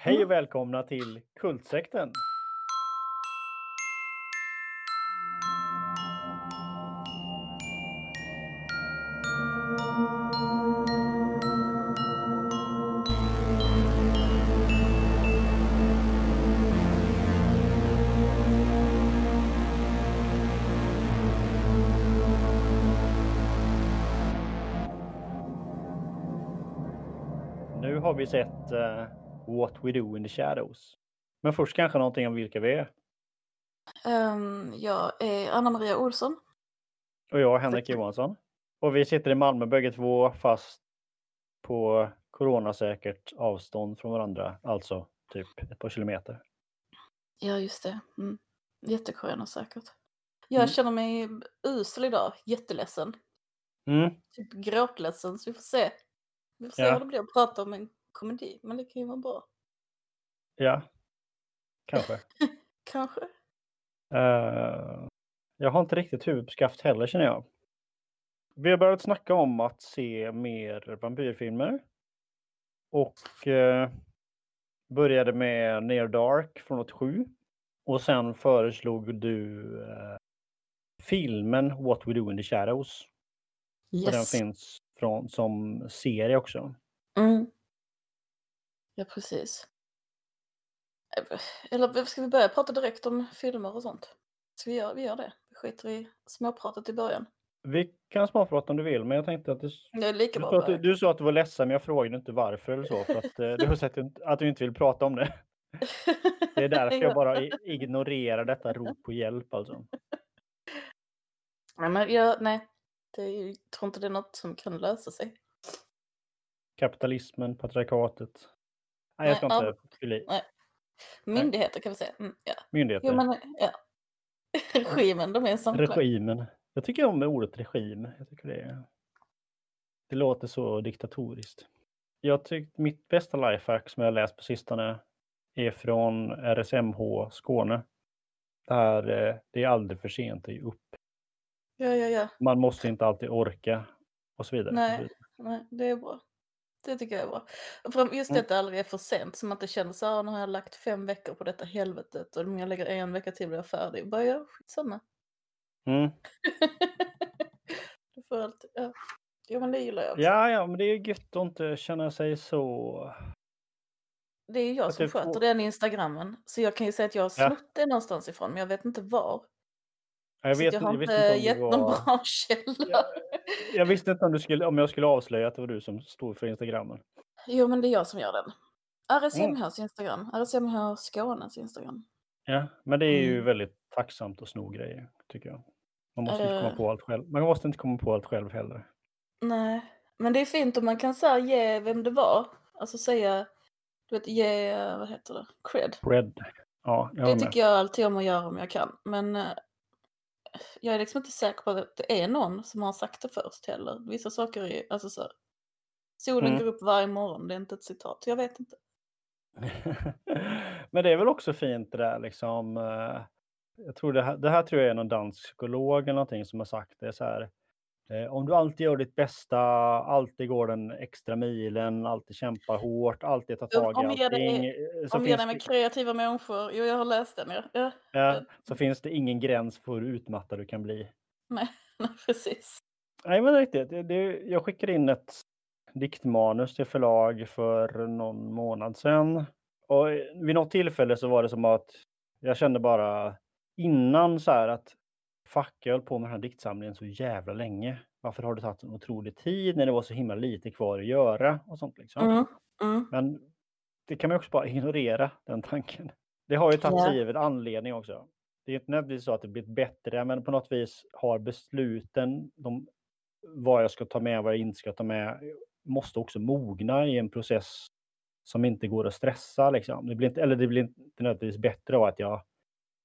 Hej och välkomna till Kultsekten. Nu har vi sett eh, What We Do In The Shadows. Men först kanske någonting om vilka vi är. Ehm, jag är Anna-Maria Olsson. Och jag är Henrik Johansson. Och vi sitter i Malmö bägge två fast på coronasäkert avstånd från varandra. Alltså typ ett par kilometer. Ja, just det. Mm. Jättekorona-säkert. Jag Mm. känner mig usel idag. Jätteledsen. Mm. Typ gråtledsen, så vi får se. Vi får se Ja. vad det blir att prata om en komedi. Men det kan ju vara bra. Ja, kanske. Kanske. Eh, jag har inte riktigt huvud på skaft heller känner jag. Vi har börjat snacka om att se mer vampyrfilmer. Och eh, började med Near Dark från 87. Och sen föreslog du eh, filmen What We Do In The Shadows. Och den Yes. finns från, som serie också. Mm. Ja, precis. Eller ska vi börja prata direkt om filmer och sånt? Ska vi göra, vi gör det? Vi skiter i småpratet i början. Vi kan småprata om du vill, men jag tänkte att du, Det är lika du, bra att du, sa att du var ledsen, men jag frågade inte varför eller så. För att eh, du har sett att du inte vill prata om det. Det är därför jag bara ignorerar detta rop på hjälp alltså. Nej, men jag, nej. Det är, jag tror inte det är något som kan lösa sig. Kapitalismen, patriarkatet. Nej, jag ska Nej, inte fylla i. Nej. Myndigheter kan vi säga. Mm, ja. Myndigheter. Jo, men ja. Regimen, de är en samklang. Regimen. Jag tycker om ordet regim. Jag tycker det, det låter så diktatoriskt. Jag tyckte mitt bästa lifehack som jag läst på sistone är från RSMH Skåne. Där eh, det är aldrig för sent att ge upp. Ja, ja, ja. Man måste inte alltid orka och så vidare. Nej. Nej, det är bra. Det tycker jag är bra. För Just det Mm. att det aldrig är för sent, som att det känns så här, nu har jag lagt fem veckor på detta helvetet och om jag lägger en vecka till blir jag färdig. Bara ja, skitsamma. Mm. du får alltid, ja. Jo men det gillar jag också. Ja, ja, men det är gött att inte känna sig så... Det är ju jag Att som det får- sköter den instagrammen. Så jag kan ju säga att jag har Ja. snott det någonstans ifrån, men jag vet inte var. Jag, vet, jag har jag, inte inte gett det någon var... bra källa. jag visste inte om, du skulle, om jag skulle avslöja att det var du som stod för Instagrammen. Jo, men det är jag som gör den. Mm. RSMHs Instagram. RSMH Skånes Instagram. Ja, men det är ju Mm. väldigt tacksamt att sno grejer, tycker jag. Man måste inte Eh. komma på allt själv. Man måste inte komma på allt själv heller. Nej, men det är fint om man kan säga ge vem det var. Alltså säga, du vet, ge, vad heter det, cred. Red. Ja, jag Det med. tycker jag alltid om att göra om jag kan. Men eh, jag är liksom inte säker på att det är någon som har sagt det först heller. Vissa saker är, alltså så här, solen Mm. går upp varje morgon, det är inte ett citat. Jag vet inte. Men det är väl också fint det där liksom. eh, Jag tror det här, det här tror jag är någon dansk psykolog eller någonting som har sagt det så här. Eh, Om du alltid gör ditt bästa, alltid går den extra milen, alltid kämpar hårt, alltid tar tag i allting. eh, Så Omge finns, dig med det, kreativa människor. Jo, jag har läst den. Ja, ja. så finns det ingen gräns för hur utmattad du kan bli. Nej, precis. Nej men riktigt, det, det, jag skickade in ett diktmanus till förlag för någon månad sedan. Och vid något tillfälle så var det som att jag kände bara innan så här att fuck, jag höll på med den här diktsamlingen så jävla länge. Varför har det tagit en otrolig tid när det var så himla lite kvar att göra och sånt liksom. Mm, mm. Men det kan man också bara ignorera den tanken. Det har ju tagit sig givet anledning också. Det är inte nödvändigtvis så att det blivit bättre, men på något vis har besluten, de, vad jag ska ta med, vad jag inte ska ta med, måste också mogna i en process som inte går att stressa. Liksom. Det blir inte, eller det blir inte nödvändigtvis bättre av att jag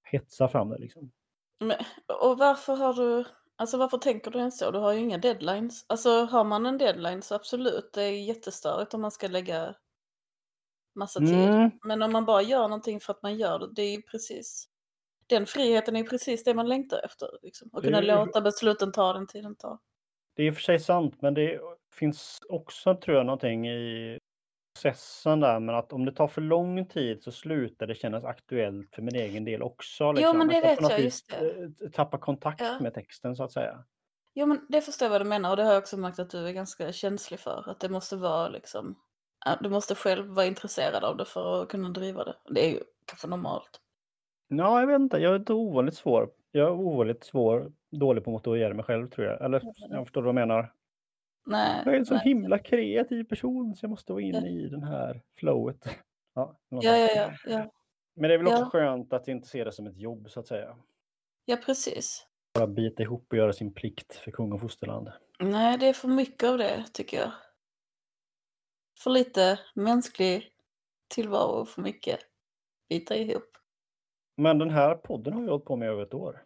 hetsar fram det. Liksom. Men, och varför har du, alltså varför tänker du ens så? Du har ju inga deadlines. Alltså har man en deadline så absolut, det är jättestörigt om man ska lägga massa tid. Mm. Men om man bara gör någonting för att man gör det, det är ju precis, den friheten är ju precis det man längtar efter. Liksom. Och kunna Det låta besluten ta den tiden tar. Det är i och för sig sant, men det finns också tror jag någonting i processen där, men att om det tar för lång tid så slutar det kännas aktuellt för min egen del också. Liksom. Jo, men det vet jag, just det. eh, tappar kontakt Ja. med texten så att säga. Jo, men det förstår jag vad du menar och det har jag också märkt att du är ganska känslig för. Att det måste vara liksom, du måste själv vara intresserad av det för att kunna driva det. Det är ju kanske normalt. Ja, jag vet inte. Jag är inte ovanligt svår. Jag är ovanligt svår, dålig på att motivera mig själv tror jag. Eller jag förstår vad du menar. Nej, Jag är en sån nej. himla kreativ person så jag måste vara Ja. inne i den här flowet. Ja, Ja, ja, ja, ja. Men det är väl också Ja. skönt att inte se det som ett jobb så att säga. Ja, precis. Bara bita ihop och göra sin plikt för kung och fosterland. Nej, det är för mycket av det tycker jag. För lite mänsklig tillvaro och för mycket bita ihop. Men den här podden har vi hållit på med över ett år.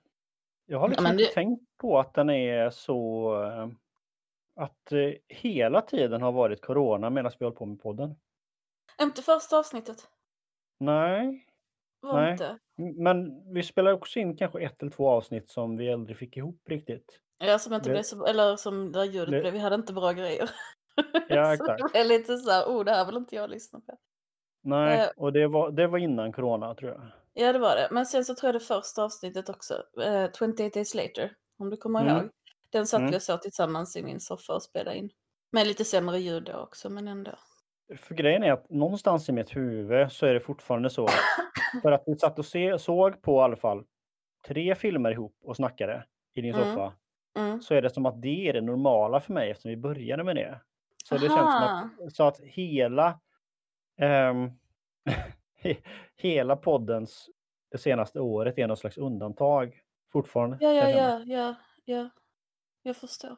Jag har Ja, liksom inte det- tänkt på att den är så... Att eh, hela tiden har varit corona medan vi hållit på med podden. Inte första avsnittet. Nej, Var Nej. inte. men vi spelar också in kanske ett eller två avsnitt som vi aldrig fick ihop riktigt. Ja, som inte Det- blev så, eller som där ljudet det- blev, vi hade inte bra grejer. Ja, så exakt. det blev lite så här, oh det här vill inte jag lyssna på. Nej, Eh. och det var, det var innan corona tror jag. Ja, det var det. Men sen så tror jag det första avsnittet också, eh, 28 days later, om du kommer Mm. ihåg. Den satt Mm. vi och så tillsammans i min soffa och spelade in. Med lite sämre ljud då också, men ändå. För grejen är att någonstans i mitt huvud så är det fortfarande så. För att vi satt och se, såg på i alla fall tre filmer ihop och snackade i din Mm. soffa. Mm. Så är det som att det är det normala för mig eftersom vi började med det. Så det känns som Aha. att, så att hela, he- hela poddens det senaste året är något slags undantag fortfarande. Ja, ja, ja, ja, ja. Jag förstår.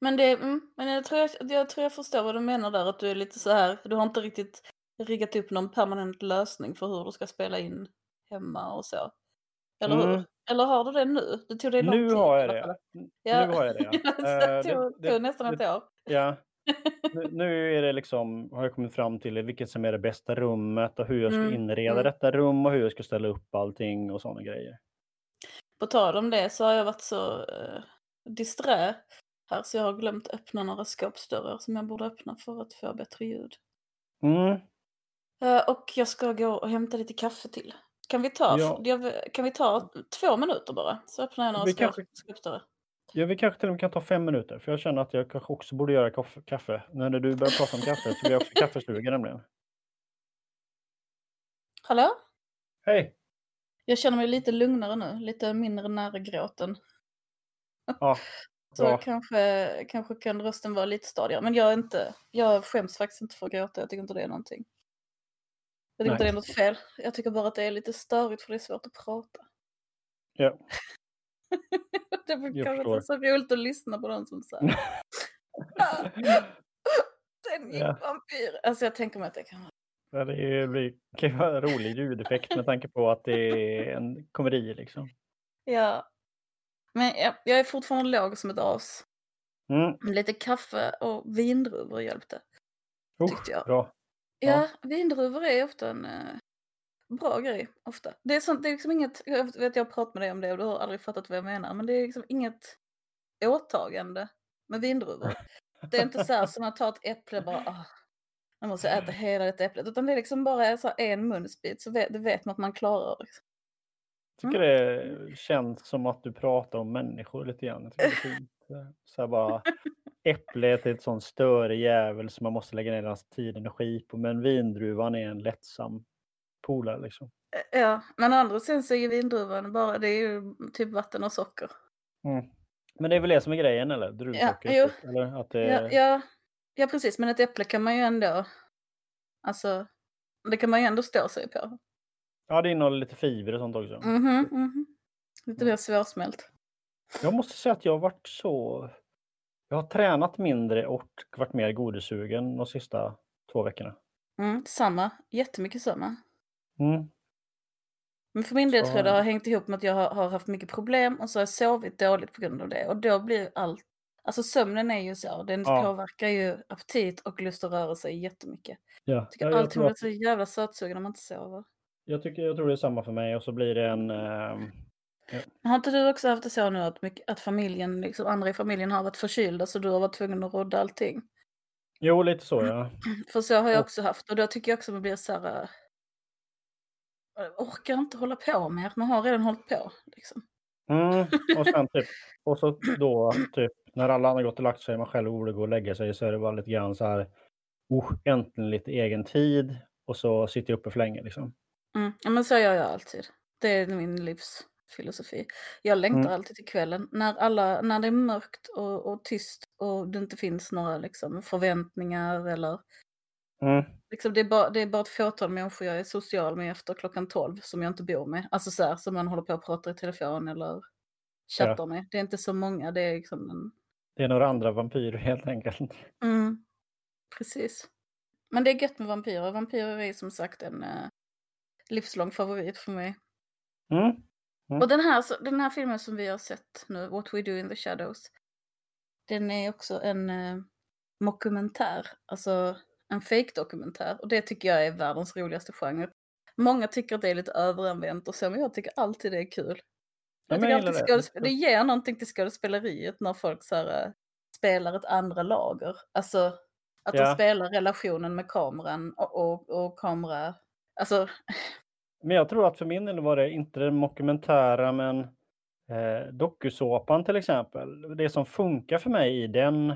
Men det, mm, men jag tror jag, jag tror jag förstår vad du menar där, att du är lite så här, du har inte riktigt riggat upp någon permanent lösning för hur du ska spela in hemma och så. Eller Mm. hur? Eller har du det nu? Det tog dig lång Nu tid har jag det. Ja. Nu har jag det. Ja. Eh, det tog, det- tog nästan ett år. Ja. Nu, nu är det liksom, har jag kommit fram till vilket som är det bästa rummet och hur jag ska Mm, inreda mm. detta rum och hur jag ska ställa upp allting och sådana grejer. På tal om det så har jag varit så uh, disträ här så jag har glömt öppna några skåpsdörrar som jag borde öppna för att få bättre ljud. Mm. Eh, och jag ska gå och hämta lite kaffe till. Kan vi ta, Ja. kan vi ta två minuter bara? Så öppnar jag några kanske- skåpsdörrar. Ja, vi kanske till och med kan ta fem minuter för jag känner att jag kanske också borde göra kaffe. kaffe. När du börjar prata om kaffe så blir jag också kaffesugen nämligen. Hallå? Hej! Jag känner mig lite lugnare nu, lite mindre nära gråten. Ja, Så bra. kanske, kanske kan rösten vara lite stadigare. Men jag är inte, jag skäms faktiskt inte för att gråta. Jag tycker inte det är någonting. Jag tycker inte Nej. det är något fel. Jag tycker bara att det är lite störigt för det är svårt att prata. Ja. det är kanske inte så roligt att lyssna på någon som säger Den gick Ja. vampyr. Alltså jag tänker mig att det kan vara. Ja, Det är- det kan ju vara en rolig ljudeffekt med tanke på att det är en komedi liksom. Ja. Men jag, jag är fortfarande låg som ett as. Mm. Lite kaffe och vindruvor hjälpte. Oh, Tyckte jag. bra. Ja, vindruvor är ofta en eh, bra grej. Ofta. Det är, sånt, det är liksom inget, jag vet jag har pratat med dig om det och du har aldrig fattat vad jag menar, men det är liksom inget åtagande med vindruvor. Det är inte så här som att ta ett äpple bara, ah, man måste äta hela det äpplet, utan det är liksom bara så en munsbit så vet, det vet man att man klarar. Liksom. Tycker det känns som att du pratar om människor lite grann. Jag tycker det är fint. Så här bara, äpplet är ett sån störig jävel som man måste lägga ner hans tid och energi på. Men vindruvan är en lättsam polare liksom. Ja, men andra sidan så är ju vindruvan bara, det är ju typ vatten och socker. Mm. Men det är väl det som är grejen eller? Druvsocker? jo. typ, eller att det... Ja, ja, ja, precis, men ett äpple kan man ju ändå, alltså, det kan man ju ändå stå sig på. Ja, det innehåller lite fiber och sånt också. Mhm, mhm. Lite mer svårsmält. Jag måste säga att jag har varit så... Jag har tränat mindre och varit mer godissugen de sista två veckorna. Mm, samma, jättemycket samma. Mm. Men för min del Så- tror jag det har hängt ihop med att jag har, har haft mycket problem och så har jag sovit dåligt på grund av det. Och då blir allt, alltså sömnen är ju så, den Ja. påverkar ju aptit och lust att röra sig jättemycket. Ja, Jag tycker jag, allting blir så jävla sötsugen om man inte sover. Jag, tycker, jag tror det är samma för mig och så blir det en... ehm, Har inte du också haft det så nu att, mycket, att familjen, liksom andra i familjen har varit förkylda så du har varit tvungen att rodda allting? Jo, lite så ja. För så har jag också haft och då tycker jag också man blir så här. äh, Jag orkar inte hålla på mer, man har redan hållit på liksom. Mm, och sen typ, och så då typ när alla andra gått och lagt sig och man själv borde gå och lägga sig så är det bara lite grann så här. Oh, äntligen lite egen tid och så sitter jag uppe för länge liksom. Mm. Ja, men så gör jag alltid. Det är min livsfilosofi. Jag längtar Mm. alltid till kvällen när, alla, när det är mörkt och, och tyst och det inte finns några liksom, förväntningar eller Mm. liksom, det, är bara, det är bara ett fåtal människor jag är social med efter klockan 12 som jag inte bor med. Alltså så här, som man håller på och pratar i telefon eller chattar med. Det är inte så många, det är liksom en... Det är några andra vampyrer helt enkelt. Mm, precis. Men det är gött med vampyrer. Vampyrer är som sagt en eh, livslång favorit för mig. Mm. Mm. Och den här, den här filmen som vi har sett nu, What We Do In The Shadows, den är också en eh, mockumentär, alltså en fake-dokumentär. Och det tycker jag är världens roligaste genre. Många tycker att det är lite överanvänt och så, men jag tycker alltid det är kul. Ja, Jag tycker jag alltid skådesp- det ger någonting till skådespeleriet när folk så här, eh, spelar ett andra lager. Alltså att de Ja. spelar relationen med kameran och, och, och kamera... Alltså, Men jag tror att för min del var det inte den dokumentära men eh, dokusåpan till exempel. Det som funkar för mig i den,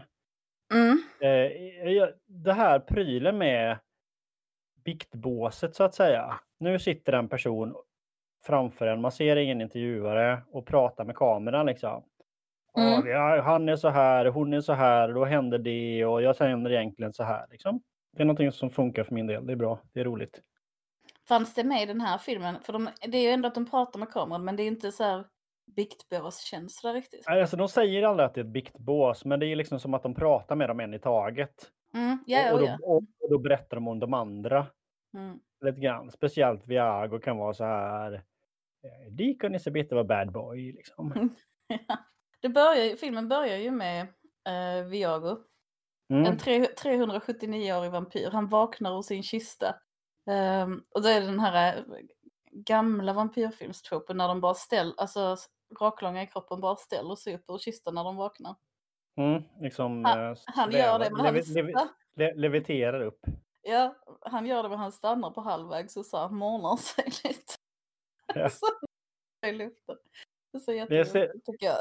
mm, eh, det här prylen med biktbåset så att säga. Nu sitter en person framför en, man ser ingen intervjuare och pratar med kameran liksom. Mm. ja, han är så här, hon är så här, då händer det och jag känner egentligen så här. Liksom. Det är någonting som funkar för min del. Det är bra, det är roligt. Fanns det med i den här filmen? För de, det är ju ändå att de pratar med kameran men det är inte så här biktbåskänsla riktigt. Nej, Alltså, de säger aldrig att det är ett biktbås, men det är liksom som att de pratar med dem en i taget. Mm, ja, och, och, då, ja. och, då berättar de om de andra Mm. lite grann. Speciellt Viago kan vara så här. Deacon is a bit of a bad boy. Liksom. det börjar, filmen börjar ju med uh, Viago, Mm. en tre, 379-årig vampyr. Han vaknar ur sin kista. Ehm, och då är det den här eh, gamla vampyrfilmstropen när de bara ställer, alltså raklånga i kroppen bara ställer sig upp ur kistan när de vaknar. Mm. Liksom, Han- eh, Han gör det men han, levi- levi- sta- le, leviterar upp. ja, han gör det men han stannar på halvvägs och så här månar sig lite. Ja. Så i luften. Det så Det ser-.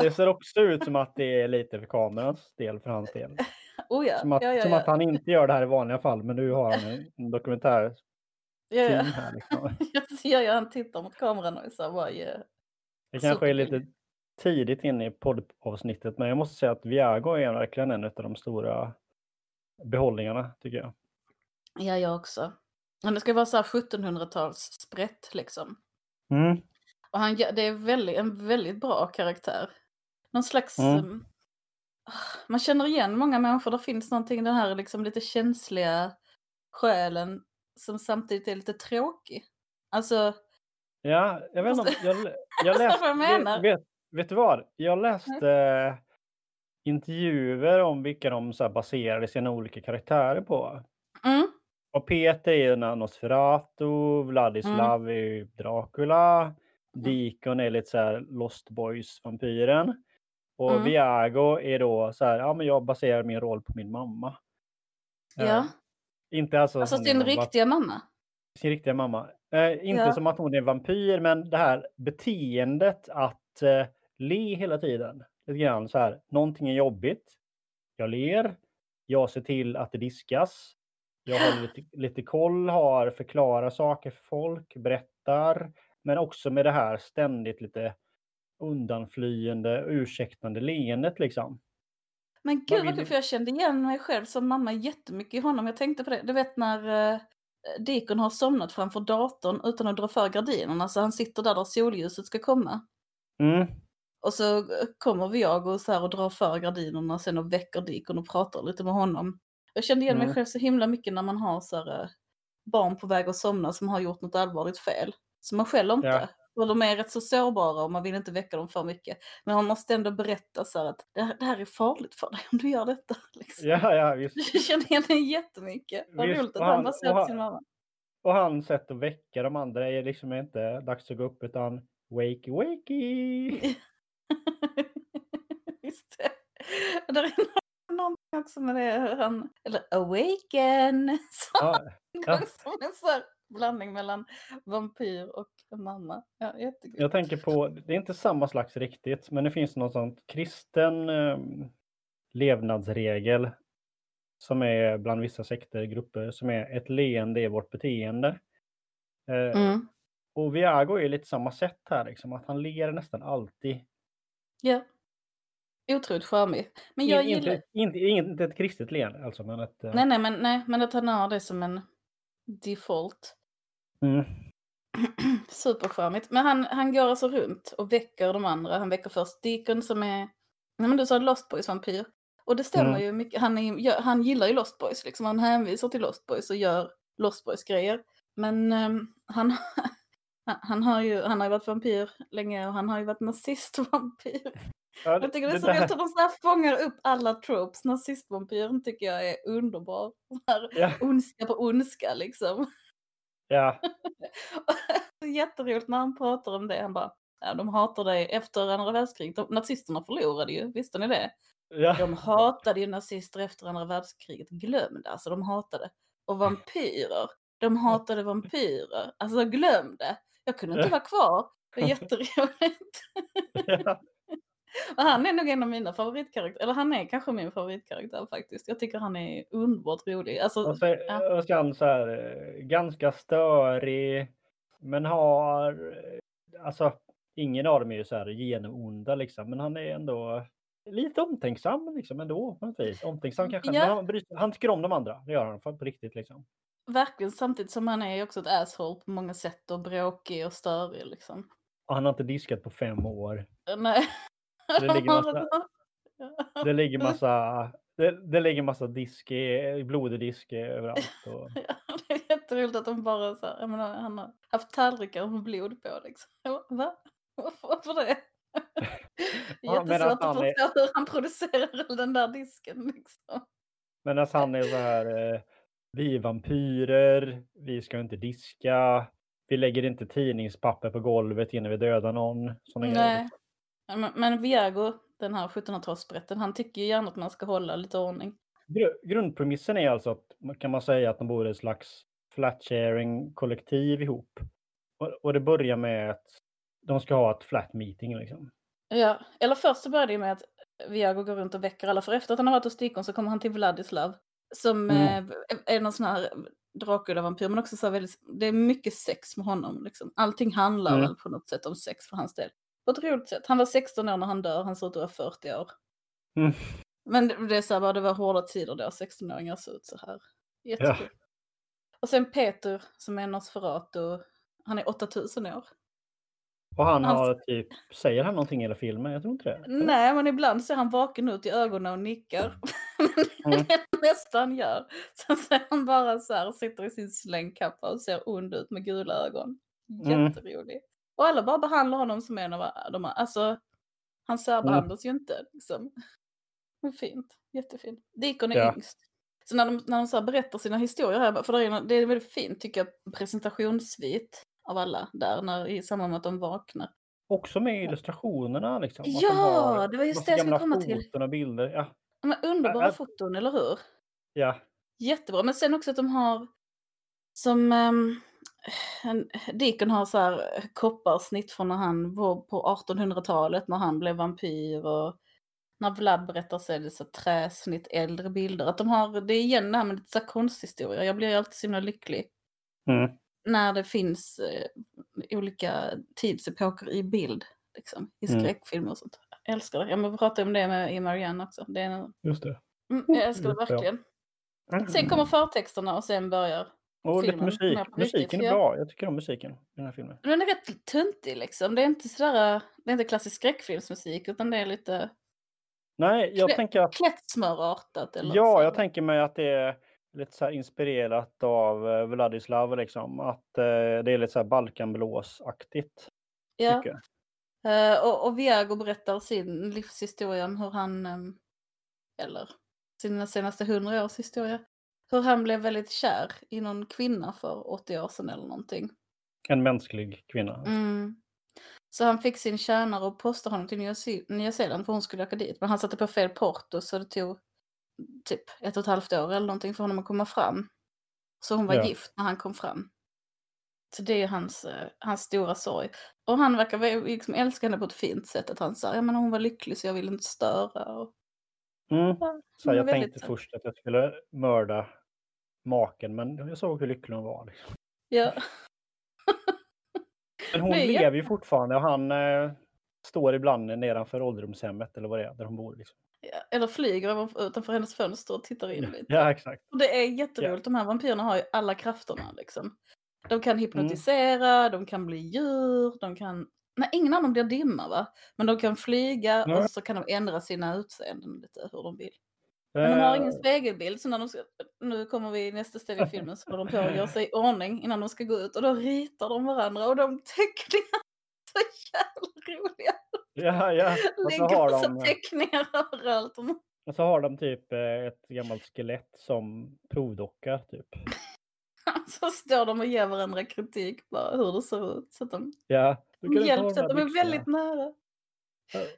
Det ser också ut som att det är lite för kamerans del, för hans del. oh ja, Som att, ja, ja, som att han inte gör det här i vanliga fall, men nu har han en dokumentär ja, ja. här. Liksom. Jag ser ju han tittar mot kameran och så bara yeah. Det kanske är lite tidigt in i poddavsnittet, men jag måste säga att Viago är verkligen en av de stora behållningarna, tycker jag. Ja, jag också. Men det ska vara så här 1700-tals sprätt liksom. Mm. Och han, det är väldigt, en väldigt bra karaktär. Någon slags... Mm. um, man känner igen många människor. Det finns någonting, den här liksom lite känsliga själen som samtidigt är lite tråkig. Alltså, Ja, jag vet inte, jag, jag läste, vad menar? vet, vet, du vad? Jag läste eh, intervjuer om vilka de så här, baserade sina olika karaktärer på. mm, Och Peter är Nosferatu, Vladislav är ju Dracula, Deacon är lite så här Lost Boys-vampyren. Och Mm. Viago är då så här, ja men jag baserar min roll på min mamma. Eh, ja. Inte alltså, Alltså sin riktiga mamma. sin riktiga mamma. Eh, inte Ja. som att hon är en vampyr, men det här beteendet att eh, le hela tiden. Lite grann så här, någonting är jobbigt. Jag ler. Jag ser till att det diskas. Jag har lite, lite koll, har förklarar saker för folk, berättar. Men också med det här ständigt lite undanflyende, ursäktande leendet liksom. Men gud vad kul, för jag kände igen mig själv som mamma jättemycket i honom. Jag tänkte på det, du vet när uh, Deacon har somnat framför datorn utan att dra för gardinerna, så han sitter där där solljuset ska komma. Mm. Och så eh, kommer Viago så här och drar för gardinerna sen och väcker Deacon och pratar lite med honom. Jag kände igen mig Mm. själv så himla mycket när man har så här, eh, barn på väg att somna som har gjort något allvarligt fel. Som man själv inte. Ja. Och de är rätt så sårbara och man vill inte väcka dem för mycket. Men man måste ändå berätta så här att det här, det här är farligt för dig om du gör detta. Liksom. Ja, ja, visst. Jag känner igen mig jättemycket. Vad roligt att han och på han- sin mamma. Och hans sätt att väcka de andra är liksom inte dags att gå upp utan wakey wakey. Visst. Det är någon Också med det hur han, eller awaken. Så, Ja, ja. Som en sån här blandning mellan vampyr och mamma. Ja. Jag tänker på, det är inte samma slags riktigt, men det finns någon sånt kristen eh, levnadsregel som är bland vissa sekter, grupper, som är ett leende är vårt beteende. Eh, Mm. Och Viago är lite samma sätt här, liksom, att han ler nästan alltid. Ja. Otroligt charmig. Men jag In, gillar... inte, inte, inte ett kristet leende alltså, men ett... eh, Nej, nej, men, nej, men att han har det som en default. Mm, Supercharmigt. Men han, han går alltså runt och väcker de andra. Han väcker först Deacon som är, nej men du sa Lost Boys vampyr. Och det stämmer Mm. ju mycket. Han, är, han gillar ju Lost Boys liksom. Han hänvisar till Lost Boys och gör Lost Boys grejer. Men ehm, han, han, han, har ju, han har ju varit vampyr länge och han har ju varit nazistvampyr. ja, Jag tycker det är det så där- roligt att de så fångar upp alla tropes. Nazistvampyren tycker jag är underbar. Så här, Ja, ondska på ondska liksom. Ja, jätteroligt när han pratar om det. Han bara, ja, de hatar dig efter andra världskriget. De, nazisterna förlorade ju, visste ni det? ja. De hatade ju nazister efter andra världskriget. Glöm det, alltså de hatade. Och vampyrer, de hatade vampyrer. Alltså glöm det. Jag kunde inte vara kvar. Det är jätteroligt. ja. Och han är nog en av mina favoritkaraktärer. Eller han är kanske min favoриtkaraktär faktiskt. Jag tycker han är underbart rolig. Alltså, Och så, ja. och så är han så här, eh, ganska störig, men har... eh, Alltså, ingen av dem är ju så här genomonda liksom, men han är ändå lite omtänksam liksom ändå på något vis. Omtänksam kanske, Ja. men han, bryr han tycker om de andra, det gör han på riktigt liksom. Verkligen samtidigt som han är också ett asshole på många sätt och bråkig och störig liksom. Och han har inte diskat på fem år. Nej. Det ligger massa- Det ligger massa, det, det ligger massa disk, i- blodig disk överallt. Och, Ja, det är jätteroligt att de bara så här, jag menar, han har haft tallrikar med blod på liksom. Va? Varför, varför det? Jättesvårt att är- förstå hur han producerar den där disken liksom. Men att han är så här, eh, vi är vampyrer, vi ska inte diska, vi lägger inte tidningspapper på golvet innan vi dödar någon. Såna grejer. Men, men Viago, den här 1700-talssprätten, han tycker ju gärna att man ska hålla lite ordning. Gru- Grundpremissen är alltså att kan man säga att de bor i ett slags flat sharing kollektiv ihop. Och, och det börjar med att de ska ha ett flat meeting liksom. Ja, eller först så börjar det med att Viago går runt och väcker alla, för efter att han har varit hos Dikon så kommer han till Vladislav. Som Mm. eh, är någon sån här Dracula-vampyr, men också så väldigt, det är mycket sex med honom. Liksom. Allting handlar Mm. väl på något sätt om sex för hans del. På ett roligt sätt. Han var 16 år när han dör, han ser ut att vara 40 år. Mm. Men det, det är så här, bara, det var hårda tider då 16-åringar såg ut så här. Jättekul. Och sen Peter som är Nosferatu, han är 8000 år. Och han Han- har typ, säger han någonting i hela filmen? Jag tror inte det. Nej, men ibland ser han vaken ut i ögonen och nickar. Mm. han gör. Sen ser han bara så här, sitter i sin slängkappa och ser ond ut med gula ögon. Mm. Jätterolig. Och alla bara behandlar honom som en av de. Alltså, han särbehandlas ju inte liksom. Men fint, jättefint. Dikon är Ja. yngst. Så när de, när de så berättar sina historier här, för det är, det är väldigt fint tycker jag, presentationssvit av alla där när, i samband med att de vaknar. Också med illustrationerna liksom. Ja, har det var just det jag skulle komma till. och bilder. Ja, Men underbara Ä- foton, eller hur? ja. Jättebra. Men sen också att de har som um, Deacon har så här eh, kopparsnitt från när han var på 1800-talet när han blev vampyr och när Vlad berättar så är det så träsnitt, äldre bilder. Att de har, det är igen det här med lite så här konsthistoria. Jag blir alltid så himla lycklig Mm. när det finns eh, olika tidsepoker i bild. Liksom, I Mm. skräckfilmer och sånt. Jag älskar det. Jag pratade om det med i Marianne också. Det är, en- Just det. mm, jag älskar det Mm, verkligen. Sen kommer förtexterna och sen börjar Och lite filmen musik. på riktigt, Musiken är bra. Jag tycker om musiken i den här filmen. Den är rätt tuntig liksom. Det är inte sådär, det är inte klassisk skräckfilmsmusik utan det är lite Nej, jag Klä- tänker att klättsmörartat. Eller Ja, jag tänker mig att det är lite så inspirerat av eh, Vladislav liksom. Att eh, det är lite så här Balkanblåsaktigt. ja. Eh, och, och Viago berättar sin livshistoria om hur han, ehm, eller sina senaste hundra års historia, hur han blev väldigt kär i någon kvinna för 80 år sedan eller någonting. En mänsklig kvinna. Mm. Så han fick sin tjänare och postade honom till Nya, Ze- Nya Zeeland för hon skulle åka dit. Men han satte på fel porto så det tog typ ett och ett halvt år eller någonting för honom att komma fram. Så hon var Ja. gift när han kom fram. Så det är hans, eh, hans stora sorg. Och han verkar liksom älska henne på ett fint sätt. Att han sa, ja men hon var lycklig så jag ville inte störa. Och, Mm. Så jag väldigt tänkte först att jag skulle mörda maken, men jag såg hur lycklig hon var. Liksom. Ja. Men hon är lever ju fortfarande och han eh, står ibland nedanför ålderdomshemmet eller vad det är, där hon bor. Liksom. Ja, Eller flyger utanför hennes fönster och tittar in lite. Ja, exakt. Och det är jätteroligt. De här vampyrerna har ju alla krafterna liksom. De kan Mm. hypnotisera, de kan bli djur, de kan... Nej, ingen av dem blir dimma va? Men de kan flyga Nej. och så kan de ändra sina utseenden lite hur de vill. Men de har ingen Eh, spegelbild så när de ska... Nu kommer vi i nästa steg i filmen så håller de på att göra sig i ordning innan de ska gå ut och då ritar de varandra och de teckningar så jävla roliga. ja, ja. Och så har de, teckningar överallt. Och så har de typ eh, ett gammalt skelett som provdocka. Typ. Så står de och ger varandra kritik bara hur det ser ut. Så att de Ja, hjälps här de är väldigt nära.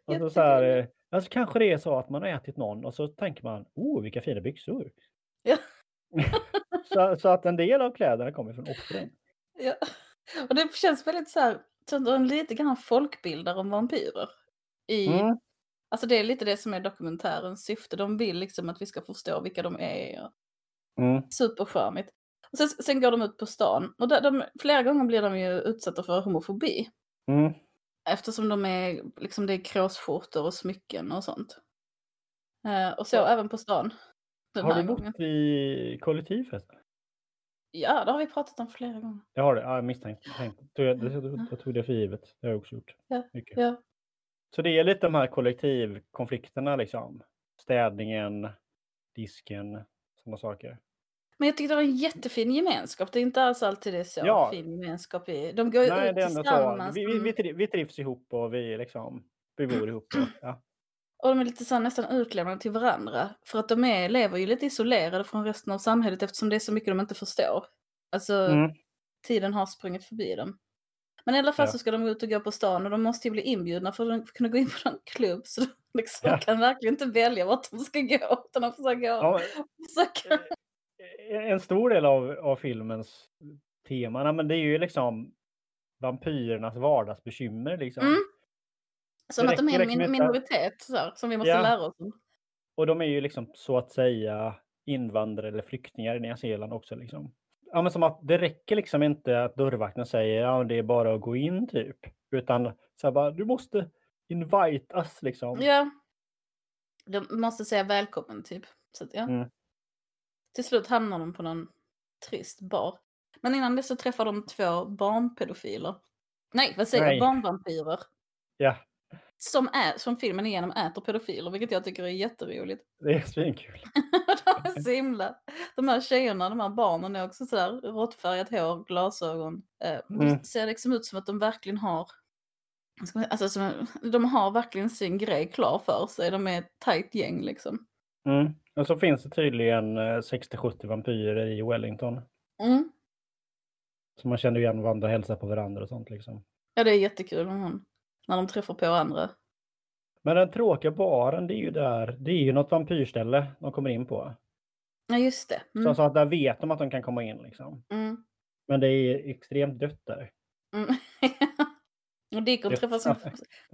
Och så, här, eh, alltså kanske det är så att man har ätit någon och så tänker man, oh vilka fina byxor. Ja. så, så att en del av kläderna kommer från offren. Ja. Och det känns väldigt så här, de lite grann folkbildar om vampyrer. I, Mm. Alltså det är lite det som är dokumentärens syfte. De vill liksom att vi ska förstå vilka de är. Mm. supercharmigt. Och sen, sen går de ut på stan. Och där, de, flera gånger blir de ju utsatta för homofobi. Mm. Eftersom de är, liksom det är kråsskjortor och smycken och sånt. Eh, och så Ja. även på stan. Har du gången. bott i kollektiv förresten? Ja, det har vi pratat om flera gånger. Jag har det, ja, jag misstänkte. tänkte- tog Jag, jag, jag tog det för givet. Det har jag också gjort. Ja, Mycket. Ja, Så det är lite de här kollektivkonflikterna liksom. Städningen, disken, sådana saker. Men jag tycker det var en jättefin gemenskap. Det är inte alls alltid det är så Ja. fin gemenskap i. De går Nej, ut det är tillsammans. Vi, vi, vi, tri- vi trivs ihop och vi liksom, vi bor ihop. Och, ja. Och de är lite så nästan utlämnade till varandra. För att de är, lever ju lite isolerade från resten av samhället eftersom det är så mycket de inte förstår. Alltså, Mm. tiden har sprungit förbi dem. Men i alla fall Ja. så ska de ut och gå på stan och de måste ju bli inbjudna för att kunna gå in på någon klubb. Så de liksom Ja. kan verkligen inte välja vart de ska gå. Utan de försöker, Ja, försöker en stor del av, av filmens tema, nej, men det är ju liksom vampyrernas vardagsbekymmer. Liksom. Mm. Som att de är en minoritet så här, som vi måste Ja. lära oss om. Och de är ju liksom så att säga invandrare eller flyktingar i Nya Zeeland också. Liksom. Ja, men som att det räcker liksom inte att dörrvakten säger ja, det är bara att gå in typ. Utan så här bara, du måste invite us liksom. Ja. De måste säga välkommen typ. Så att, ja. Mm. Till slut hamnar de på någon trist bar. Men innan det så träffar de två barnpedofiler. Nej, vad säger jag? Barnvampyrer. Ja, Som, är, som filmen igenom äter pedofiler, vilket jag tycker är jätteroligt. det är svinkul. de är så himla... De här tjejerna, de här barnen är också sådär råttfärgat hår, glasögon. Eh, Mm. Ser liksom ut som att de verkligen har... Alltså, som, de har verkligen sin grej klar för sig. De är ett tajt gäng liksom. Mm. Och så finns det tydligen eh, 60-70 vampyrer i Wellington. Mm. Så man känner igen varandra och hälsar på varandra och sånt liksom. Ja, det är jättekul med hon. När de träffar på andra. Men den tråkiga baren, det är ju där, det är ju något vampyrställe de kommer in på. Ja, just det. Mm. så att där vet de att de kan komma in liksom. Mm. Men det är extremt dött där. Mm. Och Deacon Det- träffar sin...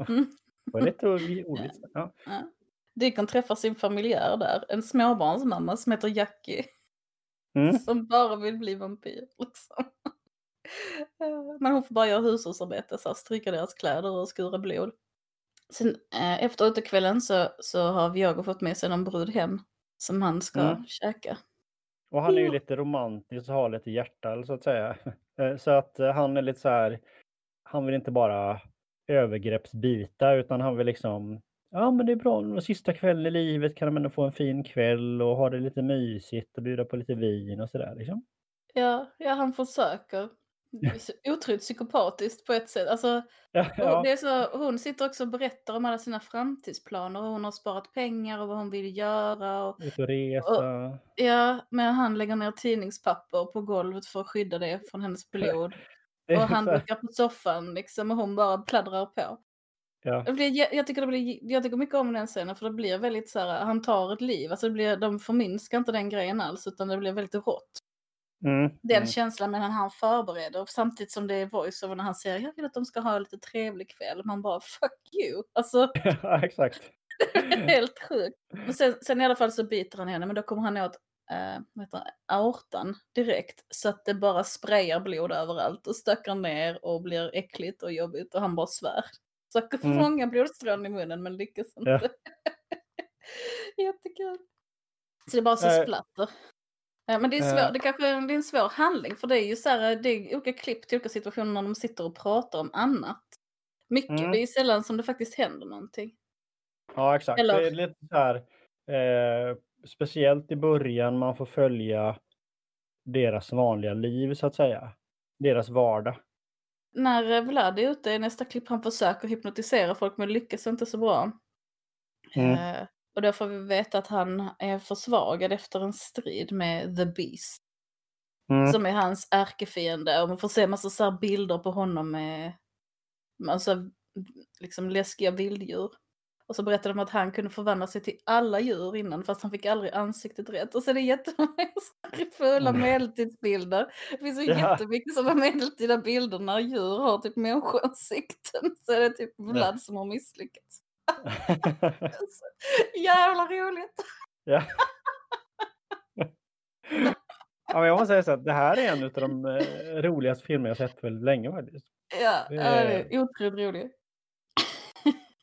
Mm. Det var lite ordvitsigt. Ja. Ja. Deacon träffar sin familjär där. En småbarnsmamma som heter Jackie. Mm. Som bara vill bli vampyr. Liksom. Eh, Men hon får bara göra hushållsarbete, så här, stryka deras kläder och skura blod. Sen eh, efter utekvällen så, så har Viago fått med sig någon brud hem som han ska Mm. käka. Och han är ju lite romantisk och har lite hjärta så att säga. Eh, Så att eh, han är lite så här, han vill inte bara övergreppsbita utan han vill liksom, ja men det är bra, sista kvällen i livet kan man ändå få en fin kväll och ha det lite mysigt och bjuda på lite vin och sådär liksom. Ja, ja, han försöker. Otroligt psykopatiskt på ett sätt. Alltså, Ja, och ja. det är så, hon sitter också och berättar om alla sina framtidsplaner och hon har sparat pengar och vad hon vill göra. Och, Ut och resa. ja, men han lägger ner tidningspapper på golvet för att skydda det från hennes blod. Och han brukar på soffan liksom och hon bara pladdrar på. Ja. Det blir, jag, tycker det blir, jag tycker mycket om den scenen för det blir väldigt så här, han tar ett liv. Alltså det blir, de förminskar inte den grejen alls utan det blir väldigt rått. Mm. Den Mm. känslan medan han förbereder samtidigt som det är voice-over när han säger jag vill att de ska ha en lite trevlig kväll. Man bara fuck you. Alltså ja, exakt. helt sjukt. Men sen, sen i alla fall så biter han henne men då kommer han åt det, aortan direkt så att det bara sprayar blod överallt och stökar ner och blir äckligt och jobbigt och han bara svär. Försöker Mm. fånga blodstrån i munnen men lyckas inte. Ja. Jättekul. Så det är bara så Eh, splatter. Ja, men det är, eh. svår, det kanske är, det är en svår handling för det är ju så här, det är olika klipp till olika situationer när de sitter och pratar om annat. Mycket, Mm. det är sällan som det faktiskt händer någonting. Ja, exakt. Eller- Det är lite så här, eh, speciellt i början man får följa deras vanliga liv så att säga. Deras vardag. När Vlad är ute i nästa klipp han försöker hypnotisera folk men lyckas inte så bra. Mm. Eh, och då får vi veta att han är försvagad efter en strid med The Beast. Mm. Som är hans ärkefiende och man får se massa så bilder på honom med alltså, liksom läskiga vilddjur. Och så berättade de att han kunde förvandla sig till alla djur innan fast han fick aldrig ansiktet rätt. Och så är det jättemånga fulla Mm. medeltidsbilder. Det finns så Ja. jättemycket sådana medeltida bilder när djur har typ människoansikten. Så är det typ Vlad som har misslyckats. Jävla roligt! ja. ja, men jag måste säga så att det här är en av de eh, roligaste filmer jag sett väldigt länge faktiskt. Ja, Det är- är otroligt roligt.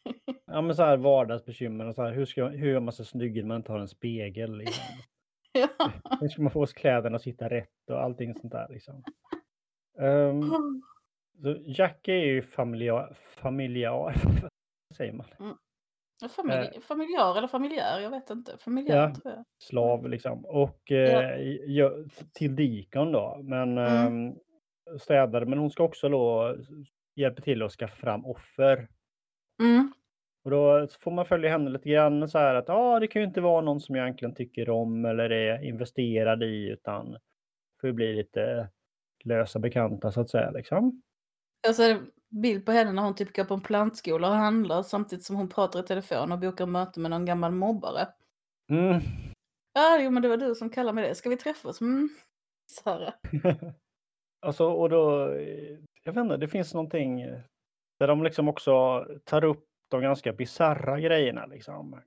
Ja, men så här vardagsbekymmer och så här, hur, ska, hur gör man sig snygg när man inte har en spegel? Liksom? Ja. Hur ska man få kläderna att sitta rätt och allting sånt där liksom. Ehm, så Jack är ju familjar, familjar säger man? Familj, familjar eller familjär, jag vet inte. Familjär Ja. tror jag. Slav liksom. Och Ja. eh, gö- till Dikon då. Men Mm. ehm, städare, men hon ska också då hjälpa till att skaffa fram offer. Mm. Och då får man följa henne lite grann så här att ah, det kan ju inte vara någon som jag egentligen tycker om eller är investerad i utan får ju bli lite lösa bekanta så att säga liksom. Är det bild på henne när hon typ går på en plantskola och handlar samtidigt som hon pratar i telefon och bokar möte med någon gammal mobbare. Mm. Ja, jo men det var du som kallade mig det. Ska vi träffas? Mm. Sara. alltså, och då, eh, jag vet inte, det finns någonting eh, där de liksom också tar upp de ganska bisarra grejerna liksom.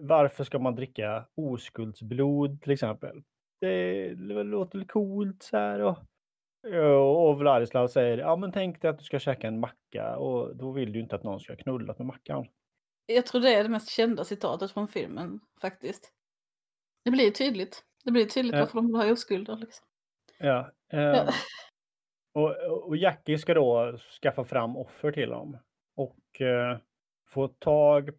Varför ska man dricka oskuldsblod till exempel? Det, låter lite coolt så här och, och Vladislav säger ja men tänk dig att du ska käka en macka och då vill du inte att någon ska knulla med mackan. Jag tror det är det mest kända citatet från filmen faktiskt. Det blir tydligt. Det blir tydligt Ja. varför de vill ha oskulder. Liksom. Ja, eh, och, och Jackie ska då skaffa fram offer till dem och eh, få tag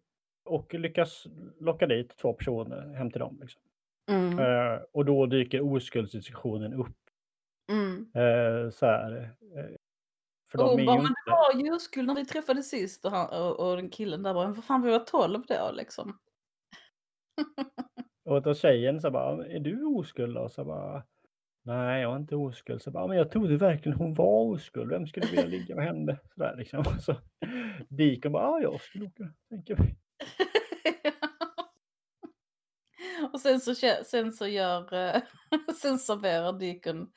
och lyckas locka dit två personer hem till dem. Liksom. Mm. Eh, och då dyker oskuldsdiskussionen upp. Mm. Eh, så här, eh, för Och de är bara, ju men inte... det var ju oskuld när vi träffades sist. Och, han, och, och den killen där bara, vad fan vi var 12 då liksom. Och då tjejen så bara, är du oskuld då? Så bara, nej jag är inte oskuld. Så bara, men jag trodde verkligen hon var oskuld. Vem skulle vilja ligga med henne? Så där liksom. Så Deacon bara, ja jag skulle åka. Tänker mig. och sen så, sen så gör, eh, sen serverar Deacon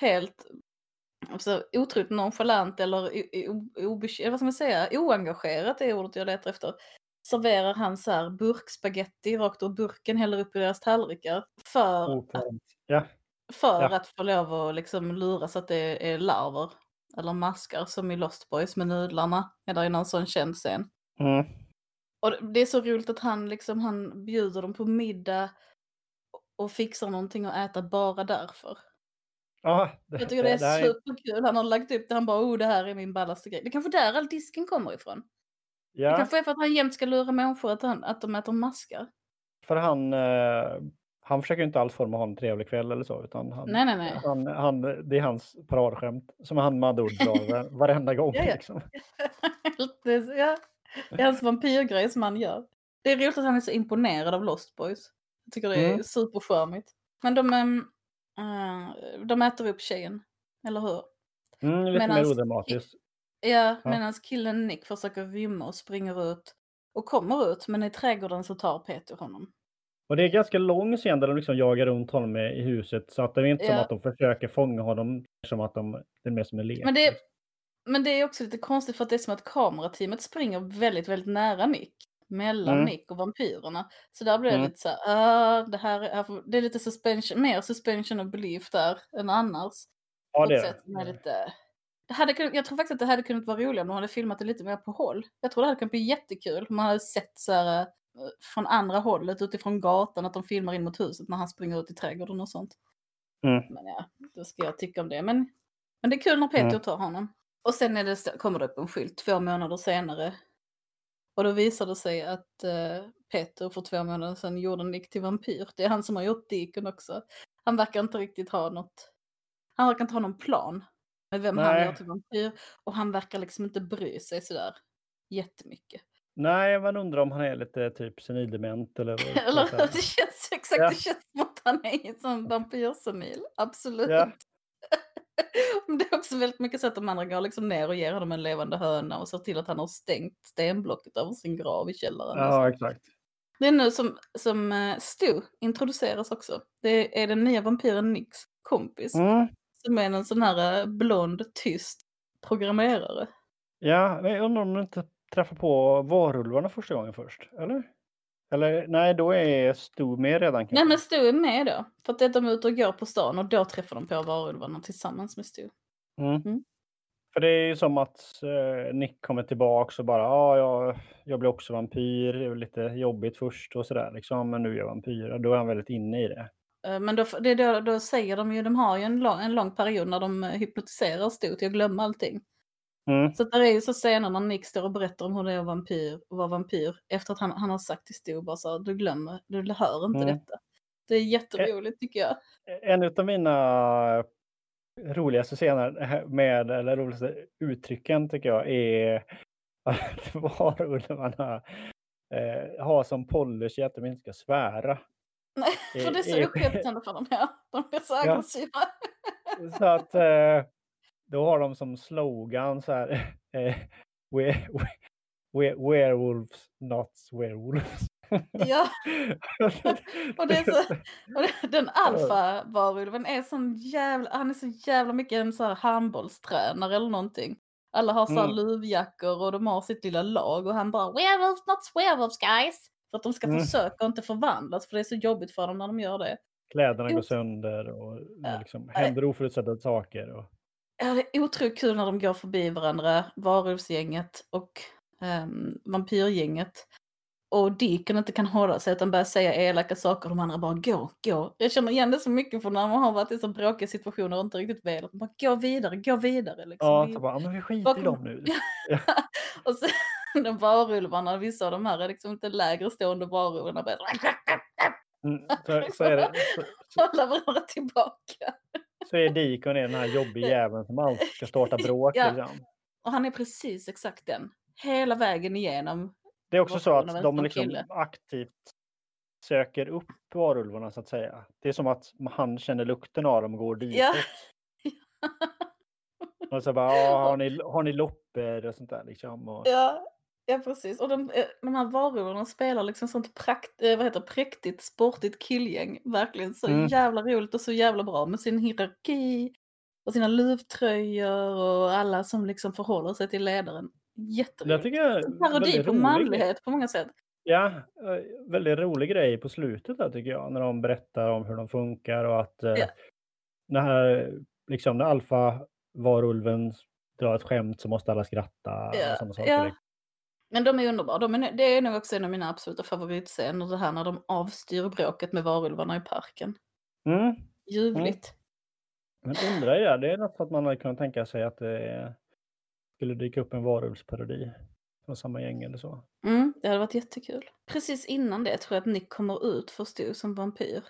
helt alltså, otroligt nonchalant eller o- o- obeky- vad ska man säga, oengagerat är ordet jag letar efter. Serverar han så här burkspaghetti rakt ur burken, häller upp i deras tallrikar. För, att, Okurant. För ja. att få lov att liksom lura så att det är larver. Eller maskar som i Lost Boys med nudlarna. Eller i någon sån känd scen. Mm. Och det- det är så roligt att han liksom, han bjuder dem på middag och fixar någonting att äta bara därför. Ja, det, Jag tycker det är här superkul. Han har lagt upp det, han bara oh det här är min ballaste grej. Det är kanske där all disken kommer ifrån. Det ja, kanske är för att han jämt ska lura människor att, han, att de äter maskar. för han, eh, han försöker ju inte alls ha en trevlig kväll eller så. Utan han, Nej, nej, nej. Han, han, det är hans paradskämt som han med andra ord drar var- varenda gång. Ja, ja. Liksom. ja, det är hans vampyrgrej som han gör. Det är roligt att han är så imponerad av Lost Boys. Jag tycker det är Mm. supercharmigt. Men de, eh, de äter upp tjejen, eller hur? Mm, lite mer Medans- odramatiskt. Ja, Ja. medan killen Nick försöker rymma och springer ut och kommer ut, men i trädgården så tar Peter honom. Och det är ganska lång scen där de liksom jagar runt honom i huset så att det är inte som Ja. att de försöker fånga honom som att de, det är mer som en lek. Men det, men det är också lite konstigt för att det är som att kamerateamet springer väldigt, väldigt nära Nick. Mellan Mm. Nick och vampyrerna. Så där blir det Mm. lite så här, ah, det här är, det är lite suspension, mer suspension of belief där än annars. Ja, det är som det. lite... Det hade, jag tror faktiskt att det hade kunnat vara roligare om de hade filmat det lite mer på håll. Jag tror det hade kunnat bli jättekul om man hade sett så här, från andra hållet utifrån gatan att de filmar in mot huset när han springer ut i trädgården och sånt. Mm. Men ja, då ska jag tycka om det. Men, men det är kul när Peter Mm. tar honom. Och sen är det, kommer det upp en skylt två månader senare. Och då visar det sig att eh, Peter för två månader sedan gjorde Nick till vampyr. Det är han som har gjort Deacon också. Han verkar inte riktigt ha något... Han verkar inte ha någon plan med vem han Nej. gör till vampyr. Och han verkar liksom inte bry sig sådär jättemycket. Nej, man undrar om han är lite typ senildement eller vad det känns exakt, Ja. det känns som att han är en sån vampyrsenil. Absolut. Ja. Men det är också väldigt mycket så att de andra går liksom ner och ger honom en levande höna och ser till att han har stängt stenblocket över sin grav i källaren. Ja, exakt. Det är nu som, som eh, Stu introduceras också. Det är den nya vampyren Nicks kompis. Mm. Som är en sån här eh, blond, tyst programmerare. Ja, jag undrar om du inte träffar på varulvarna första gången först, eller? Eller nej, då är Stu med redan kanske. Nej men Stu är med då. För att de är ute och går på stan och då träffar de på varulvarna tillsammans med Stu. Mm. Mm. För det är ju som att eh, Nick kommer tillbaks och bara, ja, jag, jag blir också vampyr, det är väl lite jobbigt först och sådär liksom, men nu är jag vampyr. Och Då är han väldigt inne i det. Eh, Men då, det, då, då säger de ju, de har ju en lång, en lång period när de eh, hypnotiserar Stu till att glömma allting. Mm. Så det är ju så scener när Nick står och berättar om hur det är att vampyr, vara vampyr efter att han, han har sagt till Stu bara så här, du glömmer, du hör inte Mm. detta. Det är jätteroligt tycker jag. En av mina roligaste scener med, eller roligaste uttrycken tycker jag är att varulvarna eh, har som policy att de inte ska svära. Nej, Eh, för det är så eh, upphetsande för dem här. De är så Ja. aggressiva. Så att eh, då har de som slogan så här. Eh, we, we, we, werewolves, not werewolves. Ja, och det är så, och det- den alfa-varulven är sån jävla, han är så jävla mycket en så här handbollstränare eller någonting. Alla har så här Mm. luvjackor och de har sitt lilla lag och han bara werewolves not werewolves guys. För att de ska Mm. försöka inte förvandlas för det är så jobbigt för dem när de gör det. Kläderna går sönder och Ja. liksom händer oförutsedda saker. Och, Ja, det är otroligt kul när de går förbi varandra, varulvsgänget och um, vampyrgänget. Och Deacon inte kan hålla sig utan börjar säga elaka saker och de andra bara gå, gå. Jag känner igen det så mycket från när man har varit i så bråkiga situationer och inte riktigt velat. Bara, gå vidare, gå vidare. Liksom. ja, så bara, "Ja, men vi skiter i bakom- dem nu. och sen de varulvarna, vissa av de här är liksom inte lägre stående varulvarna. Bara, så, så, är det, hålla varandra tillbaka. så är Deacon den här jobbiga jäveln som alltid ska starta bråk. Ja. Liksom. Och han är precis exakt den. Hela vägen igenom. Det är också så att de liksom aktivt söker upp varulvarna så att säga. Det är som att han känner lukten av dem och går ditåt. Ja. Och så bara, "Ja, har ni, har ni loppor och sånt där liksom. Och, Ja, ja precis. Och de, eh, de här varulvarna spelar liksom sånt prakt, eh, vad heter, präktigt, sportigt killgäng. Verkligen så Mm. jävla roligt och så jävla bra med sin hierarki och sina luvtröjor och alla som liksom förhåller sig till ledaren. Jätteroligt. jag parodi på manlighet på många sätt. Ja, eh, väldigt rolig grej på slutet där tycker jag. När de berättar om hur de funkar och att Ja. när, här, liksom, när alfa-varulven drar ett skämt så måste alla skratta. Ja, Och sådana saker. ja. Men de är underbara. De är, det är nog också en av mina absoluta favoritscener. Det här när de avstyr bråket med varulvarna i parken. Mm. Ljuvligt. Men undrar jag, det är något att man hade kunnat tänka sig att det skulle dyka upp en varulvsparodi från samma gäng eller så. Mm, det hade varit jättekul. Precis innan det tror jag att Nick kommer ut för Stu som vampyr.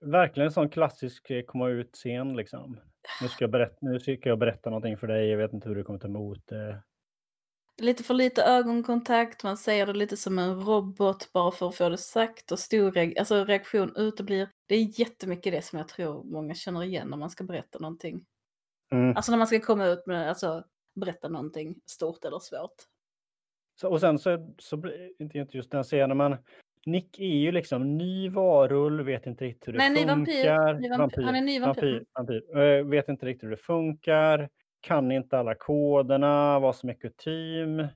Verkligen en sån klassisk eh, komma ut-scen liksom. Nu ska, jag berätta, nu ska jag berätta någonting för dig, jag vet inte hur du kommer ta emot det. Lite för lite ögonkontakt, man säger det lite som en robot bara för att få det sagt och stor reak- alltså reaktion uteblir. Det är jättemycket det som jag tror många känner igen när man ska berätta någonting. Mm. Alltså när man ska komma ut med, alltså berätta någonting stort eller svårt. Så, och sen så, så inte just den scenen, men Nick är ju liksom ny varulv, vet inte riktigt hur det Nej, ny funkar. vampyr. Ny vampyr. Han är ny vampyr. vampyr, vampyr. Eh, vet inte riktigt hur det funkar, kan inte alla koderna, vad som är kutym.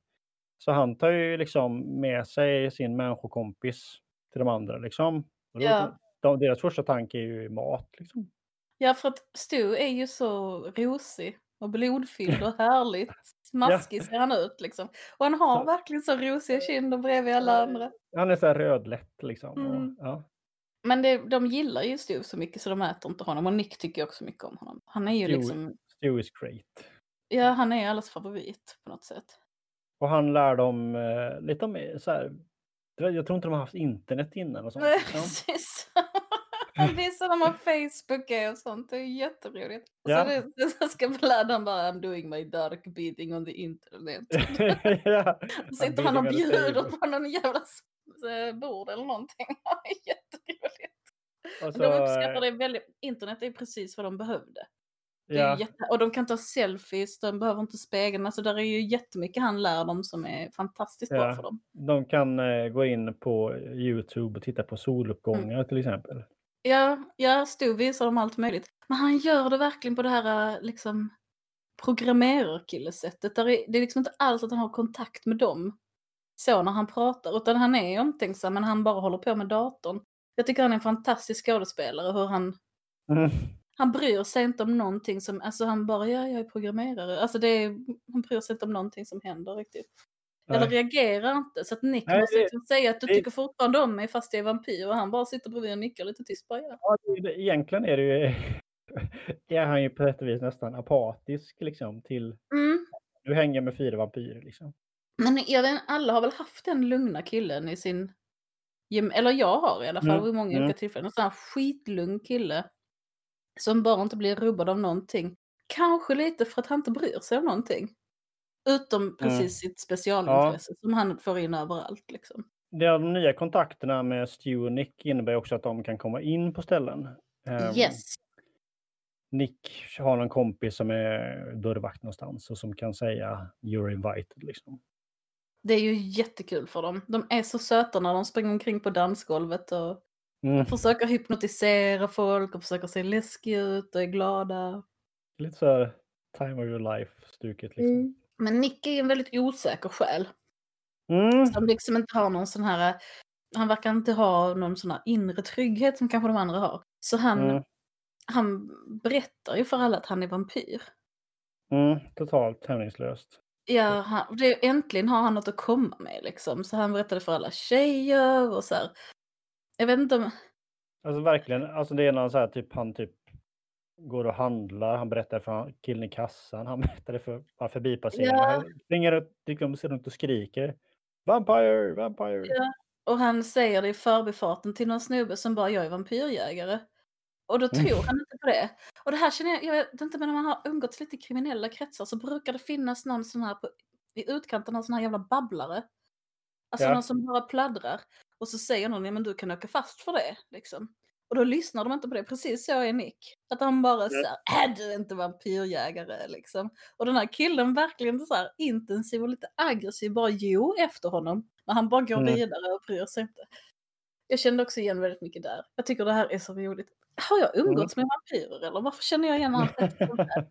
Så han tar ju liksom med sig sin människokompis till de andra liksom. Ja. de, deras första tanke är ju mat liksom. Ja, för att Stu är ju så rosig och blodfylld och härligt smaskig ser han ut liksom. Och han har Ja. verkligen så rosiga kinder bredvid alla andra. Han är så här rödlätt liksom. Mm. Och, ja. Men det, de gillar ju Stu så mycket så de äter inte honom och Nick tycker också mycket om honom. Han är ju Stu- liksom, Stu is great. ja han är allas favorit på något sätt. Och han lär dem eh, lite om eh, så här. det Jag tror inte de har haft internet innan och sånt. Nej, liksom. precis. Han visar dem vad Facebook är och sånt. Det är jätteroligt. Ja. så, det, så ska Vladan bara I'm doing my dark bidding on the internet. ja. Sitter han och bjuder på någon jävla eh, bord eller någonting. Det Jätteroligt. Så, de uppskattar eh, det väldigt. Internet är precis vad de behövde. Ja, jätte... Och de kan ta selfies, de behöver inte spegeln. Alltså där är ju jättemycket han lär dem som är fantastiskt bra Ja. för dem. de kan eh, gå in på Youtube och titta på soluppgångar Mm. till exempel. Ja, ja Stu visar dem allt möjligt. Men han gör det verkligen på det här liksom programmerarkillesättet. Där är, det är liksom inte alls att han har kontakt med dem. Så när han pratar, utan han är omtänksam men han bara håller på med datorn. Jag tycker han är en fantastisk skådespelare hur han, Mm. Han bryr sig inte om någonting som, alltså han bara ja jag är programmerare. Alltså det är, han bryr sig inte om någonting som händer riktigt. Eller Nej. reagerar inte. Så att Nick Nej, måste liksom säga att du det- tycker fortfarande om mig fast jag är vampyr och han bara sitter bredvid och nickar lite tyst bara ja. Ja, det- egentligen är det ju är han ju på ett vis nästan apatisk liksom till Mm. du hänger med fyra vampyrer liksom. Men jag vet, alla har väl haft den lugna killen i sin... Eller jag har i alla fall Mm, vid många mm. olika tillfällen. En sån här skitlugn kille. Som bara inte blir rubbad av någonting. Kanske lite för att han inte bryr sig om någonting. Utom precis sitt specialintresse som han får in överallt liksom. De nya kontakterna med Stu och Nick innebär också att de kan komma in på ställen. Ehm, Yes. Nick har en kompis som är dörrvakt någonstans och som kan säga you're invited liksom. Det är ju jättekul för dem. De är så söta när de springer omkring på dansgolvet och Mm. försöker hypnotisera folk och försöker se läskiga ut och är glada. Lite så här time of your life-stuket liksom. Men Nick är en väldigt osäker själ. Mm. Som liksom inte har någon sån här, han verkar inte ha någon sån här inre trygghet som kanske de andra har. Så han, Mm. han berättar ju för alla att han är vampyr. Mm. Totalt hämningslöst. Ja, han, det, äntligen har han något att komma med liksom. Så han berättade för alla tjejer och så här. Jag vet inte om, Alltså verkligen, alltså det är någon så här typ han typ går och handlar, han berättar för killen i kassan, han berättade för bara förbipasserande. Ja. Han springer runt, liksom, ser runt och skriker. Vampire, vampire. Ja. och han säger det i förbifarten till någon snubbe som bara jag är vampyrjägare. Och då Mm. tror han inte på det. Och det här känner jag, jag vet inte men när man har umgåtts lite i kriminella kretsar så brukar det finnas någon sån här på, i utkanten, någon sån här jävla babblare. Alltså Ja. någon som bara pladdrar. Och så säger någon, ja men du kan åka fast för det. Liksom. Och då lyssnar de inte på det. Precis så är Nick. Att han bara säger, äh du är inte vampyrjägare liksom. Och den här killen verkligen så här intensiv och lite aggressiv, bara jo efter honom. Men han bara går Mm. vidare och bryr sig inte. Jag kände också igen väldigt mycket där. Jag tycker det här är så roligt. Har jag umgåtts med vampyrer eller varför känner jag igen allt detta?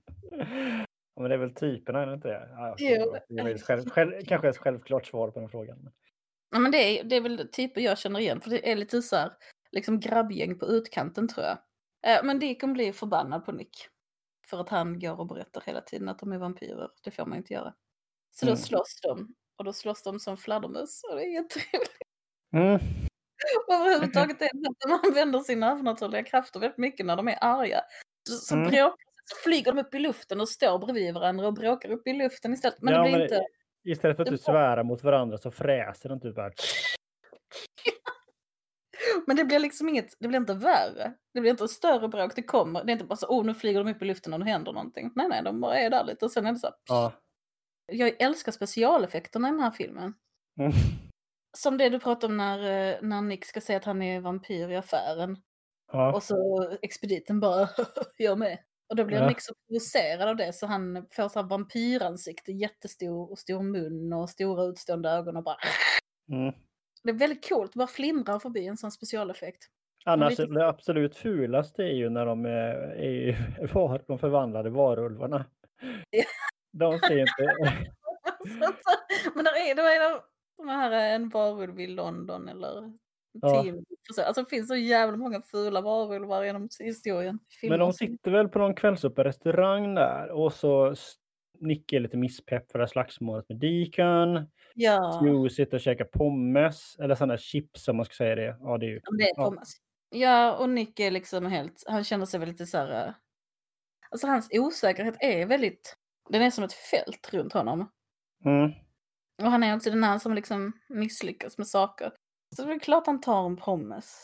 Ja, men det är väl typerna, är det inte det? Ja, det är själv, själv, kanske ett självklart svar på den frågan. Ja, men det, är, det är väl typer jag känner igen, för det är lite så här, liksom grabbgäng på utkanten tror jag. Eh, men Deacon blir förbannad på Nick. För att han går och berättar hela tiden att de är vampyrer. Det får man inte göra. Så då Mm. slåss de. Och då slåss de som fladdermöss. Och det är jätteroligt. Mm. Och Överhuvudtaget är det att de använder sina övernaturliga krafter väldigt mycket när de är arga. Så, så, Mm. bråkar, så flyger de upp i luften och står bredvid varandra och bråkar upp i luften istället. Men Ja, det blir men inte... Istället för att du svärar mot varandra så fräser de typ bara. Men det blir liksom inget, det blir inte värre. Det blir inte större bråk, det kommer. Det är inte bara så, oh nu flyger de upp i luften och nu händer någonting. Nej, nej, de bara är där lite och sen är det så. här, Ja. Jag älskar specialeffekterna i den här filmen. Mm. Som det du pratade om när, eh, när Nick ska säga att han är vampyr i affären. Ja. Och så expediten bara, jag med. Och då blir Ja. Nick så provocerad av det så han får så här vampyransikte, jättestor och stor mun och stora utstående ögon och bara... Mm. Det är väldigt coolt, bara flimrar förbi en sån specialeffekt. Annars lite- det absolut fulaste är ju när de är, är var, de förvandlade varulvarna. De ser inte... Men där är, det är en av de här eh, en varulv i London eller Ja. Alltså det finns så jävla många fula varulvar genom historien. Men Filmer de sitter väl på någon kvällsöppen restaurang där och så s- Nick är lite misspepp för det här slagsmålet med Deacon. Ja, Stu sitter och käkar pommes, eller sådana chips om man ska säga det. Ja, det är ju... det är ja. Thomas. Ja, och Nick är liksom helt, han känner sig väl lite så här. eh, Alltså hans osäkerhet är väldigt, den är som ett fält runt honom. Mm. Och han är också den här som liksom misslyckas med saker. Så det är klart han tar en pommes.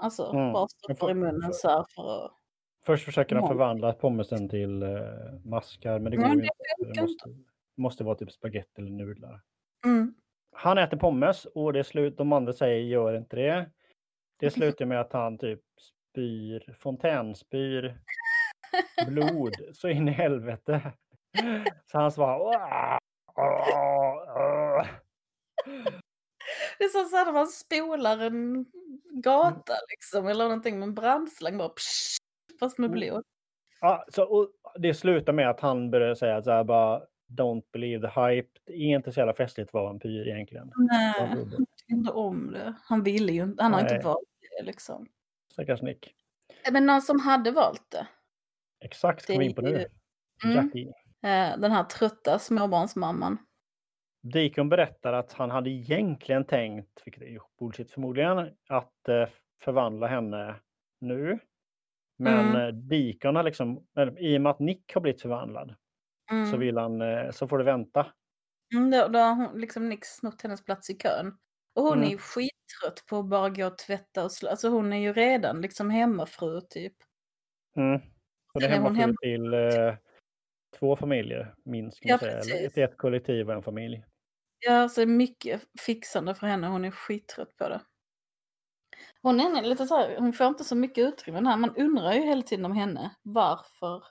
Alltså, Mm. bara stoppar i munnen så här för att... Först försöker han förvandla pommesen till uh, maskar, men det går det inte. Det måste, måste vara typ spaghetti eller nudlar. Mm. Han äter pommes och det är slut. De andra säger gör inte det. Det slutar med att han typ spyr, fontänspyr blod så in i helvete. Så han svarar "Åh, åh, åh." Det är som så när man spolar en gata liksom, eller någonting med en brandslang bara psh, fast med Mm. blod. Ja, så, och det slutar med att han börjar säga så här bara Don't believe the hype. Det är inte så jävla festligt att vara vampyr egentligen. Nej, han tyckte inte om det. Han ville ju inte, han har Nej. inte valt det liksom. Stackars Nick. Men någon som hade valt det, Exakt, kom in på nu. ju- Mm. Jackie. eh, den här trötta småbarnsmamman. Deacon berättar att han hade egentligen tänkt, vilket är ju bullshit förmodligen, att eh, förvandla henne nu. Men Mm. eh, Deacon har liksom, i och med att Nick har blivit förvandlad Mm. så vill han, eh, så får du vänta. Mm, då, då har hon, liksom Nick snott hennes plats i kön. Och hon Mm. är ju skittrött på att bara gå och tvätta och slå. Alltså hon är ju redan liksom hemmafru typ. Mm. Det är hon hemmafru hem- till eh, två familjer minst kan Ja, säga. Ett, ett kollektiv och en familj. Ja, så det är mycket fixande för henne. Hon är skittrött på det. Hon är lite så här, hon får inte så mycket utrymme här. Man undrar ju hela tiden om henne. Varför?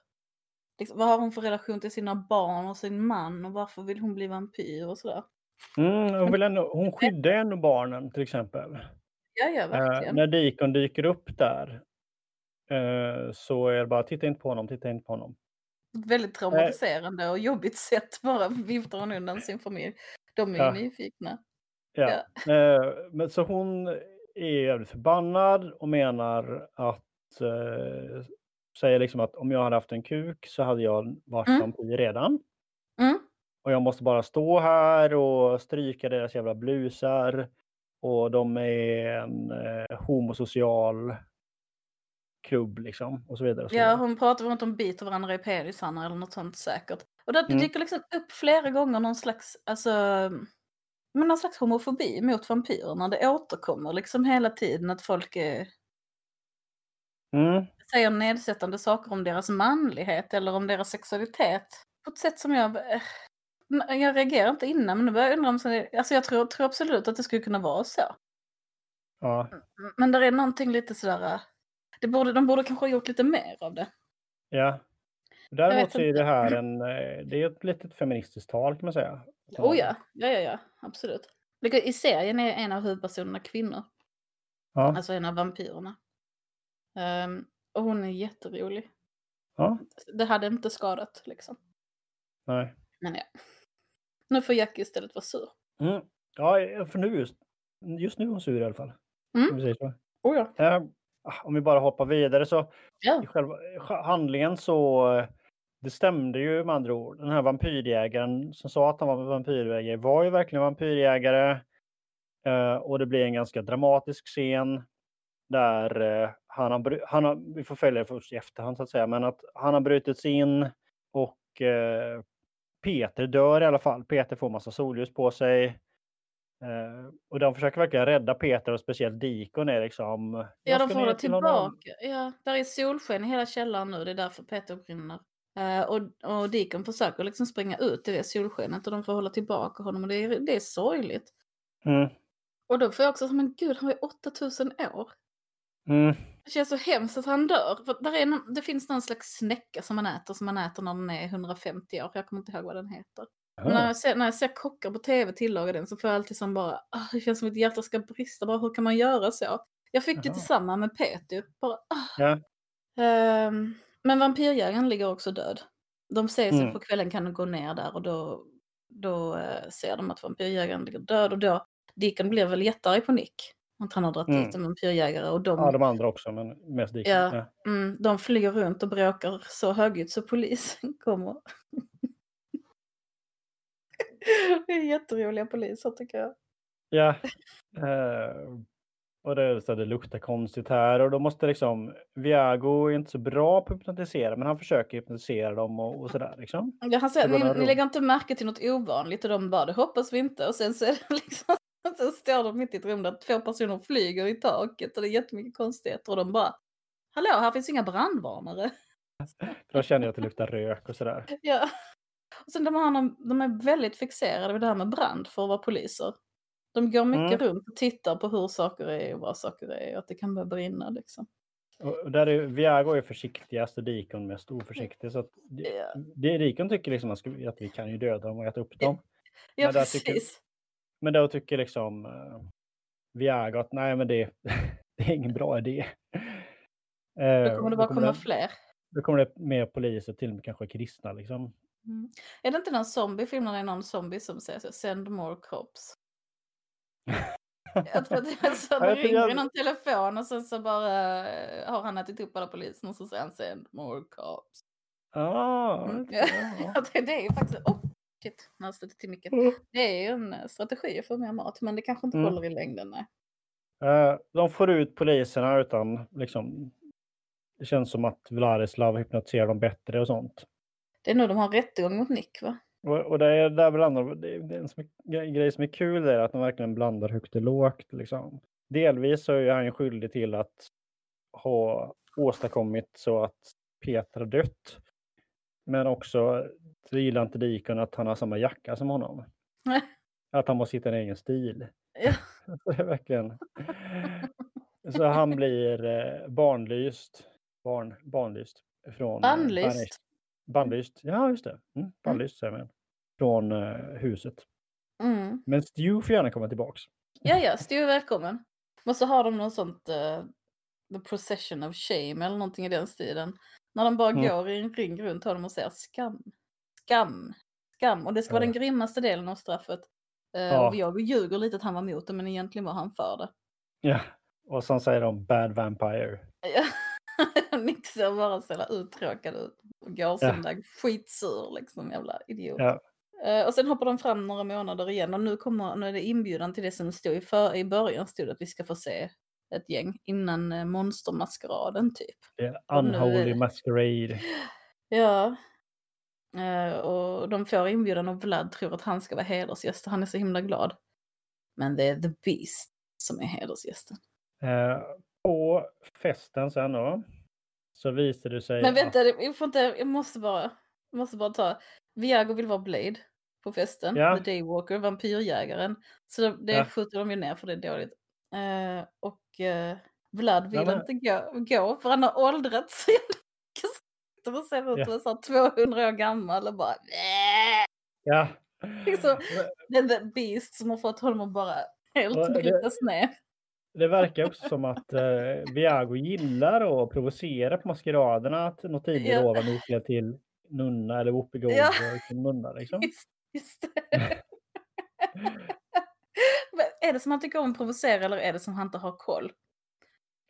Liksom, vad har hon för relation till sina barn och sin man och varför vill hon bli vampyr och sådär. Mm, hon, vill ändå, hon skyddar ändå barnen till exempel. Ja, ja, Eh, verkligen. när Deacon dyker upp där eh, så är det bara titta inte på honom, titta inte på honom. Väldigt traumatiserande och jobbigt sätt bara viftar hon undan sin familj. De är ju Ja. nyfikna. Ja. Eh, men så hon är jävligt förbannad och menar att eh, säger liksom att om jag hade haft en kuk så hade jag varit Mm. vampyr redan. Mm. Och jag måste bara stå här och stryka deras jävla blusar. Och de är en eh, homosocial klubb liksom. Och så vidare. Och så Ja, vidare. hon pratar om att de biter varandra i penisarna eller något sånt säkert. Och det Mm. dyker liksom upp flera gånger någon slags, alltså, men någon slags homofobi mot vampyrerna. Det återkommer liksom hela tiden att folk är, Mm. säger nedsättande saker om deras manlighet eller om deras sexualitet. På ett sätt som jag... eh, Jag reagerar inte innan, men nu börjar jag undra om... så det- Alltså jag tror, tror absolut att det skulle kunna vara så. Ja. Men där är någonting lite sådär... eh, Det borde, de borde kanske ha gjort lite mer av det. ja. Däremot så är det här en, eh, det är ett litet feministiskt tal kan man säga. Oh ja, ja, ja, ja, absolut. I serien är en av huvudpersonerna kvinnor, Ja. alltså en av vampyrerna. Ehm, och hon är jätterolig. ja. Det hade inte skadat liksom. Nej. Men ja. Nu får Jackie istället vara sur. Mm. Ja, för nu just, just nu är hon sur i alla fall. Mm. Om vi säger så. Oh ja. Eh, om vi bara hoppar vidare så Ja. i själva i handlingen så eh, det stämde ju med andra ord. Den här vampyrjägaren som sa att han var vampyrjägare var ju verkligen vampyrjägare. Eh, och det blir en ganska dramatisk scen där eh, han har, han har, vi får följa det först i efterhand så att säga, men att han har brutit sig in och eh, Peter dör i alla fall. Peter får massa solljus på sig. Eh, och de försöker verkligen rädda Peter och speciellt Deacon är liksom. Ja, "Jag de får honom." tillbaka. Ja, där är solsken i hela källaren nu. Det är därför Peter brinner. Eh, och, och Deacon försöker liksom springa ut i det solskenet och de får hålla tillbaka honom. Och det är, det är sorgligt. Mm. Och då får jag också som en gud, han var ju 8000 år. Mm. Det känns så hemskt att han dör. För där är någon, det finns någon slags snäcka som man äter som man äter när den är 150 år. Jag kommer inte ihåg vad den heter. När, jag ser, när jag ser kockar på tv tillaga den så får jag alltid som bara, ah, det känns som att hjärtat ska brista. Bara, hur kan man göra så? Jag fick det tillsammans med Peter. Bara, ah. Ja. Ehm, men vampyrjägaren ligger också död. De säger så Mm. på kvällen kan de gå ner där och då, då eh, ser de att vampyrjägaren ligger död och då Dickon blir väl jättearg på Nick. Att han har dragit Mm. dit en vampyrjägare och de, ja, de andra också, men mest Dick. Ja. Ja. mm, de flyger runt och bråkar så högljutt så polisen kommer. Det är jätteroliga poliser tycker jag. Ja. Eh, och det, så det luktar konstigt här och då måste liksom Viago är inte så bra på att hypnotisera men han försöker hypnotisera dem och, och sådär liksom. Ja, han säger, ni, ni lägger inte märke till något ovanligt och de bara, det hoppas vi inte. Och sen så är det liksom, så står de mitt i ett rum där två personer flyger i taket och det är jättemycket konstigheter och de bara, hallå, här finns inga brandvarnare. Då känner jag att det luktar rök och sådär. Ja. Och sen de, någon, de är väldigt fixerade vid det här med brand för att vara poliser. De går mycket Mm. runt och tittar på hur saker är och vad saker är och att det kan börja brinna liksom. Och där är Viago är försiktigast och Dikon mest oförsiktig. Så att det, Ja, det Dikon tycker liksom att att vi kan ju döda dem och äta upp dem. ja Men där tycker- precis. Men då tycker liksom uh, Viago att nej men det, det är ingen bra idé. Eh, Då kommer det bara komma fler. Då kommer det mer poliser, till och med kanske kristna liksom. Mm. Är det inte någon zombiefilm när det är någon zombie som säger så, send more cops? Jag tror att det är så det ringer jag- någon telefon och sen så bara eh, har han ätit upp alla poliserna och så säger han send more cops. Ah, Mm. det, det är faktiskt, oh shit, jag stötte till micken. Mm. Det är ju en strategi för mer mat men det kanske inte Mm. håller i längden. Nej. Eh, de får ut poliserna utan liksom. Det känns som att Vladislav hypnotiserar dem bättre och sånt. Det är nu de har rättegång mot Nick va? Och, och det är där blandar, det är, en som grej- som är kul är att de verkligen blandar högt och lågt. Liksom. Delvis så är han ju skyldig till att ha åstadkommit så att Peter har dött. Men också så gillar inte Dikon att han har samma jacka som honom. Nej. Att han måste hitta en egen stil. Ja. Så det är verkligen. Så han blir eh, barnlyst. Barn, barnlyst. Från, eh, Bannlyst. Ja just det. Mm, bannlyst säger man. Från eh, huset. Mm. Men Stu får gärna komma tillbaks. Ja, ja, Stu är välkommen. Och så har de något sånt, uh, the procession of shame eller någonting i den stilen. När de bara Mm. går i en ring runt honom och säger skam, skam, skam. Och det ska vara den grymmaste delen av straffet. Uh, Ja. Och jag ljuger lite att han var emot det, men egentligen var han för det. Ja. Och sen säger de Bad Vampire. Ja. Nick ser bara så jävla uttråkad ut. Och går sin där skitsur liksom, jävla idiot. Ja. Eh, och sen hoppar de fram några månader igen och nu, kommer, nu är det inbjudan till det som stod i, för, i början stod att vi ska få se ett gäng innan eh, monstermaskeraden typ. Och nu är Unholy det- Masquerade. Ja. Eh, och de får inbjudan och Vlad tror att han ska vara hedersgäst och han är så himla glad. Men det är The Beast som är hedersgästen. Eh, på festen sen då. Så visar det sig Men att- vänta, det- jag, får inte, jag måste bara, jag måste bara ta. Viago vill vara Blade på festen. Ja. The Daywalker, vampyrjägaren. Så det, det Ja. skjuter de ju ner för det är dåligt. Eh, och eh, Vlad vill Ja, men- inte gå, gå för han har åldrats så jävla han ser ut att Ja. vara så här 200 år gammal och bara "Bäh!" Ja. Liksom, Det är The Beast som har fått honom att bara helt brytas ner. Det verkar också som att eh, Viago gillar att provocera på maskeraderna. Att något tidigare Ja. var Mikael till nunna eller Whoopi Ja. Till nunna. Liksom. Just, just det. Är det som han tycker om att provocera eller är det som han inte har koll?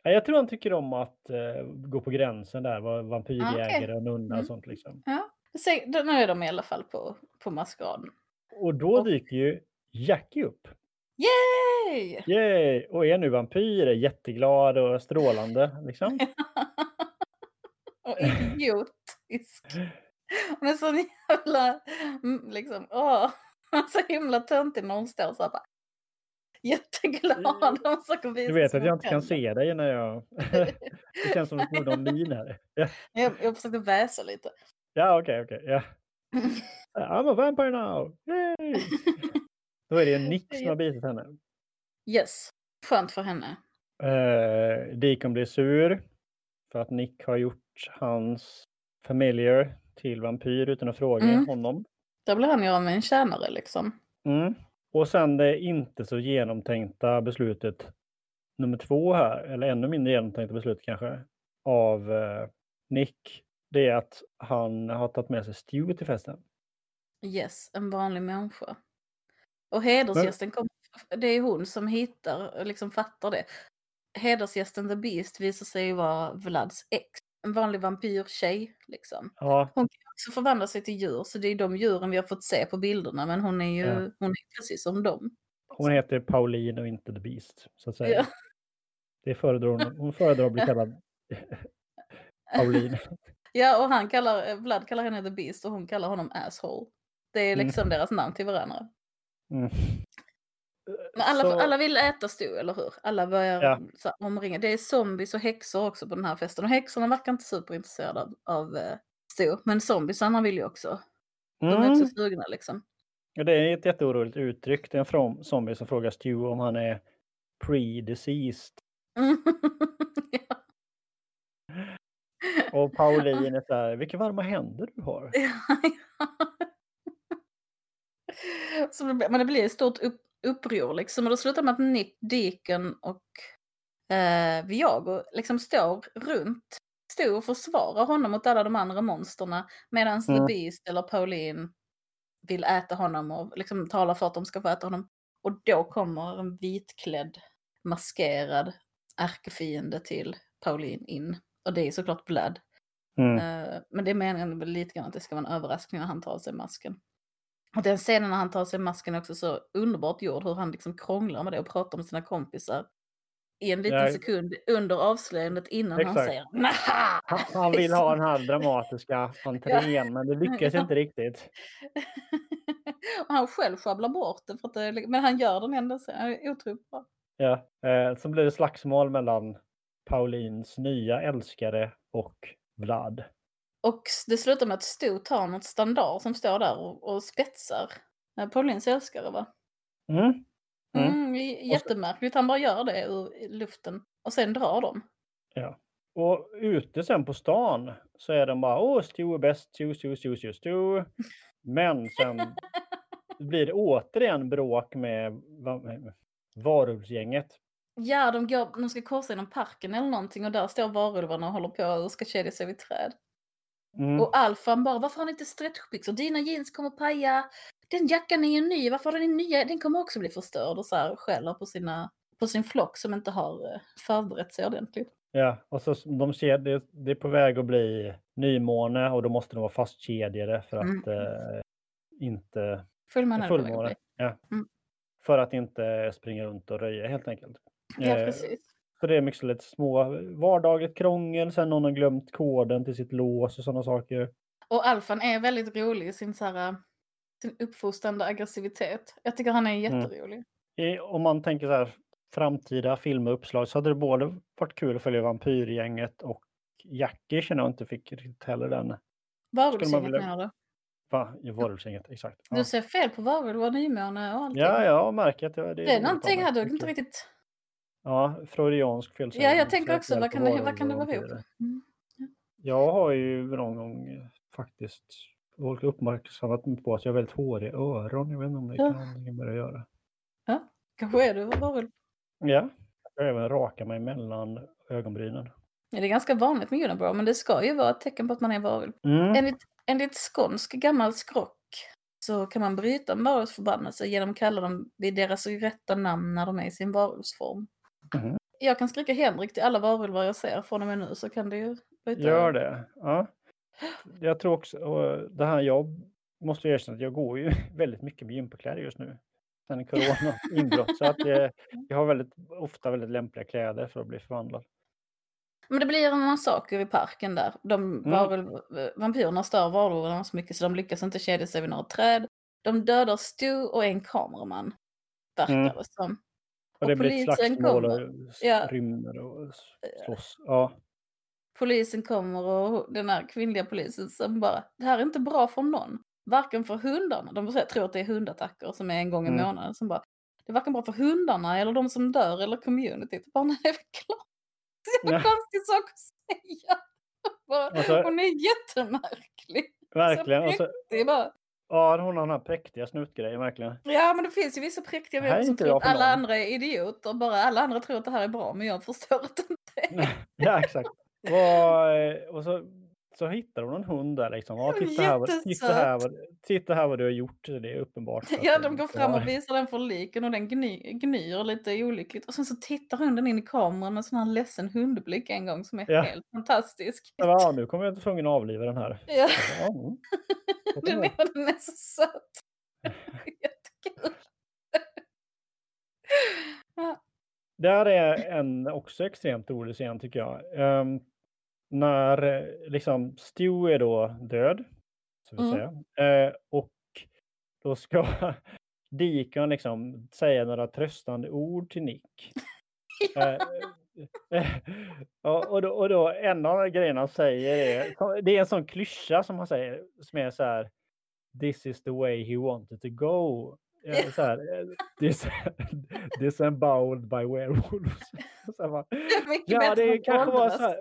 Ja, Jag tror han tycker om att eh, gå på gränsen där, vara vampyrjägare och nunna Mm. och sånt. Liksom. Ja. Se, då, nu är de i alla fall på, på maskeraden. Och då Och- dyker ju Jackie upp. Yay! Yay! Och är nu vampyr, är jätteglad och strålande. Liksom. Och idiotisk. Hon är så jävla, mm, liksom, åh. Hon så himla töntig när hon står så här bara. Jätteglad. Hon försöker visa Du vet att jag inte kan se dig när jag... det känns som att du någon min här. Ja, Jag, jag försökte väsa lite. ja okej, okej. ja. I'm a vampire now! Yay! Då är det en Nick som har bitit henne. Yes, skönt för henne. Eh, Deacon blir sur för att Nick har gjort hans familiar till vampyr utan att fråga Mm. honom. Där blir han ju av med en tjänare liksom. Mm. Och sen det inte så genomtänkta beslutet nummer två här, eller ännu mindre genomtänkta beslut kanske, av eh, Nick. Det är att han har tagit med sig Stu till festen. Yes, en vanlig människa. Och hedersgästen kom, det är hon som hittar, liksom fattar det. Hedersgästen The Beast visar sig vara Vlads ex. En vanlig vampyrtjej liksom. Ja, Hon kan också förvandla sig till djur, så det är de djuren vi har fått se på bilderna, men hon är ju Ja. hon är precis som dem. hon heter Pauline och inte The Beast, så att säga. Ja. Det föredrar hon, hon föredrar att bli kallad Pauline. Ja, och han kallar, Vlad kallar henne The Beast och hon kallar honom Asshole. Det är Mm. liksom deras namn till varandra. Mm. Men alla, Så- alla vill äta Stu, eller hur? Alla börjar Ja. så här, omringa. Det är zombies och häxor också på den här festen. Och häxorna verkar inte superintresserade av, av eh, Stu. Men zombiesarna vill ju också. De är Mm. också sugna liksom. Ja, det är ett jätteoroligt uttryck. Det är en from zombie som frågar Stu om han är pre-deceased. Ja. Och Pauline är så här, vilka varma händer du har. Så det, men det blir ett stort upp, uppror liksom. Och då slutar med att Nick, Deacon och eh, Viago liksom står runt Stu och försvarar honom mot alla de andra monsterna. Medan The Mm. Beast eller Pauline vill äta honom och liksom talar för att de ska få äta honom. Och då kommer en vitklädd, maskerad ärkefiende till Pauline in. Och det är såklart Vlad. Mm. Eh, Men det är meningen lite grann att det ska vara en överraskning när han tar av sig masken. Och den scenen när han tar sig masken är också så underbart gjord, hur han liksom krånglar med det och pratar med sina kompisar. I en liten Ja. sekund under avslöjandet innan han Exakt. säger Naha! Han, han vill ha den här dramatiska entrén, men det lyckas Ja. inte riktigt. och han själv sjabblar bort det, för att det, men han gör den ändå så han otroligt bra. Ja. Eh, så blir det slagsmål mellan Paulins nya älskare och Vlad. Och det slutar med att Stu tar något standard som står där och, och spetsar Paulins älskare va? Mm. Mm. Mm, jättemärkligt, han bara gör det ur luften och sen drar de. Ja. Och ute sen på stan så är de bara åh, Stu är bäst, Stu, Stu, Stu, Stu, Stu. Men sen blir det återigen bråk med varulvsgänget. Ja, de, går, de ska korsa genom parken eller någonting och där står varulvarna och håller på och ska kedja sig vid träd. Mm. Och Alfan bara, varför har ni inte stretchbyxor? Dina jeans kommer paja. Den jackan är ju ny, varför har den nya? Den kommer också bli förstörd och så här skäller på, sina, på sin flock som inte har eh, förberett sig ordentligt. Ja, och så de ser det, det är på väg att bli nymåne och då måste de vara fastkedjade för att Mm. eh, inte Fullmåne fullmåne. Ja. Mm. För att inte springa runt och röja helt enkelt. Ja, Eh, precis. Så det är mycket lite små vardagligt krångel, sen någon har glömt koden till sitt lås och sådana saker. Och Alfan är väldigt rolig i sin, så här, sin uppfostrande aggressivitet. Jag tycker han är Mm. jätterolig. I, om man tänker så här framtida film och uppslag så hade det både varit kul att följa Vampyrgänget och Jackie känner jag inte fick riktigt heller den. Varulvsgänget vilja- menar du? Va? Varulvsgänget, exakt. Ja. Du ser fel på varulv och nymåne och allting. ja, jag märker att det, Det är någonting här du inte riktigt... Ja, freudiansk felsägning. Ja, jag tänker också, vad kan, det, vad kan det vara ihop? Mm. Jag har ju någon gång faktiskt folk uppmärksammat mig på att jag har väldigt håriga öron. Jag vet inte om det Ja. kan ha någonting med det att göra. Kanske är du varulv. Ja, jag även raka mig mellan ögonbrynen. Ja, det är ganska vanligt med unibrow, men det ska ju vara ett tecken på att man är varulv. Mm. Enligt, enligt skånsk gammal skrock så kan man bryta en varulvsförbannelse genom att kalla dem vid deras rätta namn när de är i sin varulvsform. Mhm. Jag kan skrika Henrik till alla varulvar jag ser från och med nu så kan det ju byta. Gör det. Ja. Jag tror också, och det här jag måste erkänna att jag går ju väldigt mycket med gympakläder just nu. Sen corona inbrott. Så att det, jag har väldigt ofta väldigt lämpliga kläder för att bli förvandlad. Men det blir en massaker i parken där. De Mm. varulv, eh, vampyrerna stör varulvarna så mycket så de lyckas inte kedja sig vid några träd. De dödar Stu och en kameraman. Verkar Mm. det som. Och Och det blir ett polisen slagsmål och kommer. s- Ja. rymmer och s- slåss. Ja. Polisen kommer och den här kvinnliga polisen som bara, det här är inte bra för någon. Varken för hundarna, de tror att det är hundattacker som är en gång i Mm. månaden, som bara, det är varken bra för hundarna eller de som dör eller communityt. Bara, nej, det är väl klart. Det är en konstig sak att säga. Bara, Och så- hon är jättemärklig. Verkligen. Och så, Det är bara, ja, hon har den här präktiga snuttgrejen verkligen. ja men det finns ju vissa präktiga människor som tror att alla någon. andra är idioter. Bara alla andra tror att det här är bra men jag förstår det inte. Ja, exakt. Vad- och så, så hittar hon en hund där liksom. Ja, titta, här, vad- titta, här, vad, titta här vad du har gjort. Det är uppenbart. Ja, de går fram och visar den för liken och den gny, gnyr lite olyckligt. Och sen så tittar hunden in i kameran med en sån här ledsen hundblick en gång som är Ja. helt fantastisk. Ja, nu kommer jag inte tvungen att avliva den här. Ja, Ja, mm. Den det är, den är så söt. Jättekul. Ja. Där är en också extremt rolig scen tycker jag. Ehm, när eh, liksom Stu är då död, så vill Mm. säga. Eh, och då ska Deacon liksom säga några tröstande ord till Nick. Eh, eh, och, och, då, och då en av grejerna han säger är, det är en sån klyscha som han säger, som är så här This is the way he wanted to go. Eh, Så här, eh, dis, disemboweled by werewolves. Så bara, Ja, det kanske var så här.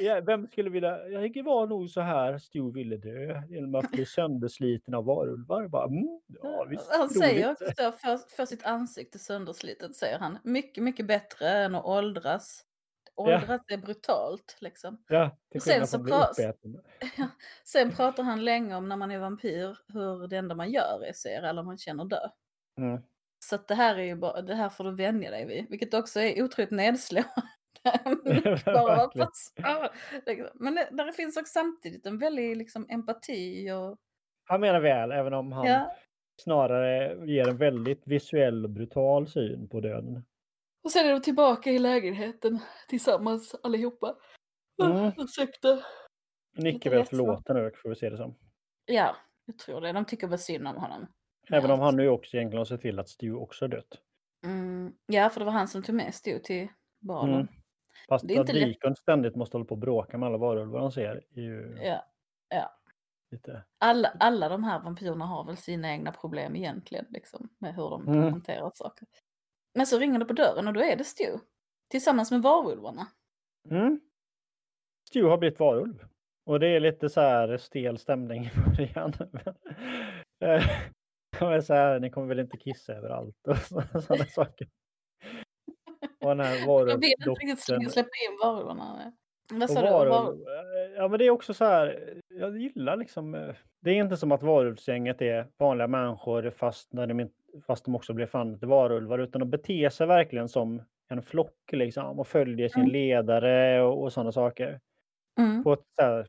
Ja, vem skulle vilja? Jag det var nog så här Stu ville dö genom att bli söndersliten av varulvar. Bara, mm, ja, visst, Han säger roligt. också så, för, för sitt ansikte sönderslitet säger han. Mycket, mycket bättre än att åldras. Åldras är brutalt liksom. Ja, till Sen så pras- uppäten. Sen pratar han länge om när man är vampyr, hur det enda man gör är att se alla man känner dö. Mm. Så det här är ju bara, det här får du vänja dig vid, vilket också är otroligt nedslående. bara. Men det, där finns också samtidigt en väldig liksom, empati och Han menar väl, även om han ja. snarare ger en väldigt visuell och brutal syn på döden. Och sen är de tillbaka i lägenheten tillsammans allihopa. Mm. Ursäkta. Nick Lite är väl förlåten nu, får vi se det som. Ja, jag tror det. De tycker väl synd om honom. Även om han nu också egentligen har sett till att Stu också har dött. Mm, ja, för det var han som tog med Stu till balen. Mm. Fast Det är att inte. Deacon ständigt måste hålla på och bråka med alla varulvar han ser är ju Ja, ja. lite... Alla, alla de här vampyrerna har väl sina egna problem egentligen, liksom, med hur de Mm. hanterar saker. Men så ringer det på dörren och då är det Stu. Tillsammans med varulvarna. Mm. Stu har blivit varulv. Och det är lite så här stel stämning i början. Är så här, ni kommer väl inte kissa överallt och sådana saker. Och den här Jag vill inte riktigt släppa in varulvarna. Vad sa du? varulv, Var... ja men det är också så här, jag gillar liksom, eh, det är inte som att varulvsgänget är vanliga människor fast, när de, fast de också blir fan till varulvar utan de beter sig verkligen som en flock liksom och följer sin Mm. ledare och, och sådana saker. Mm. På ett så här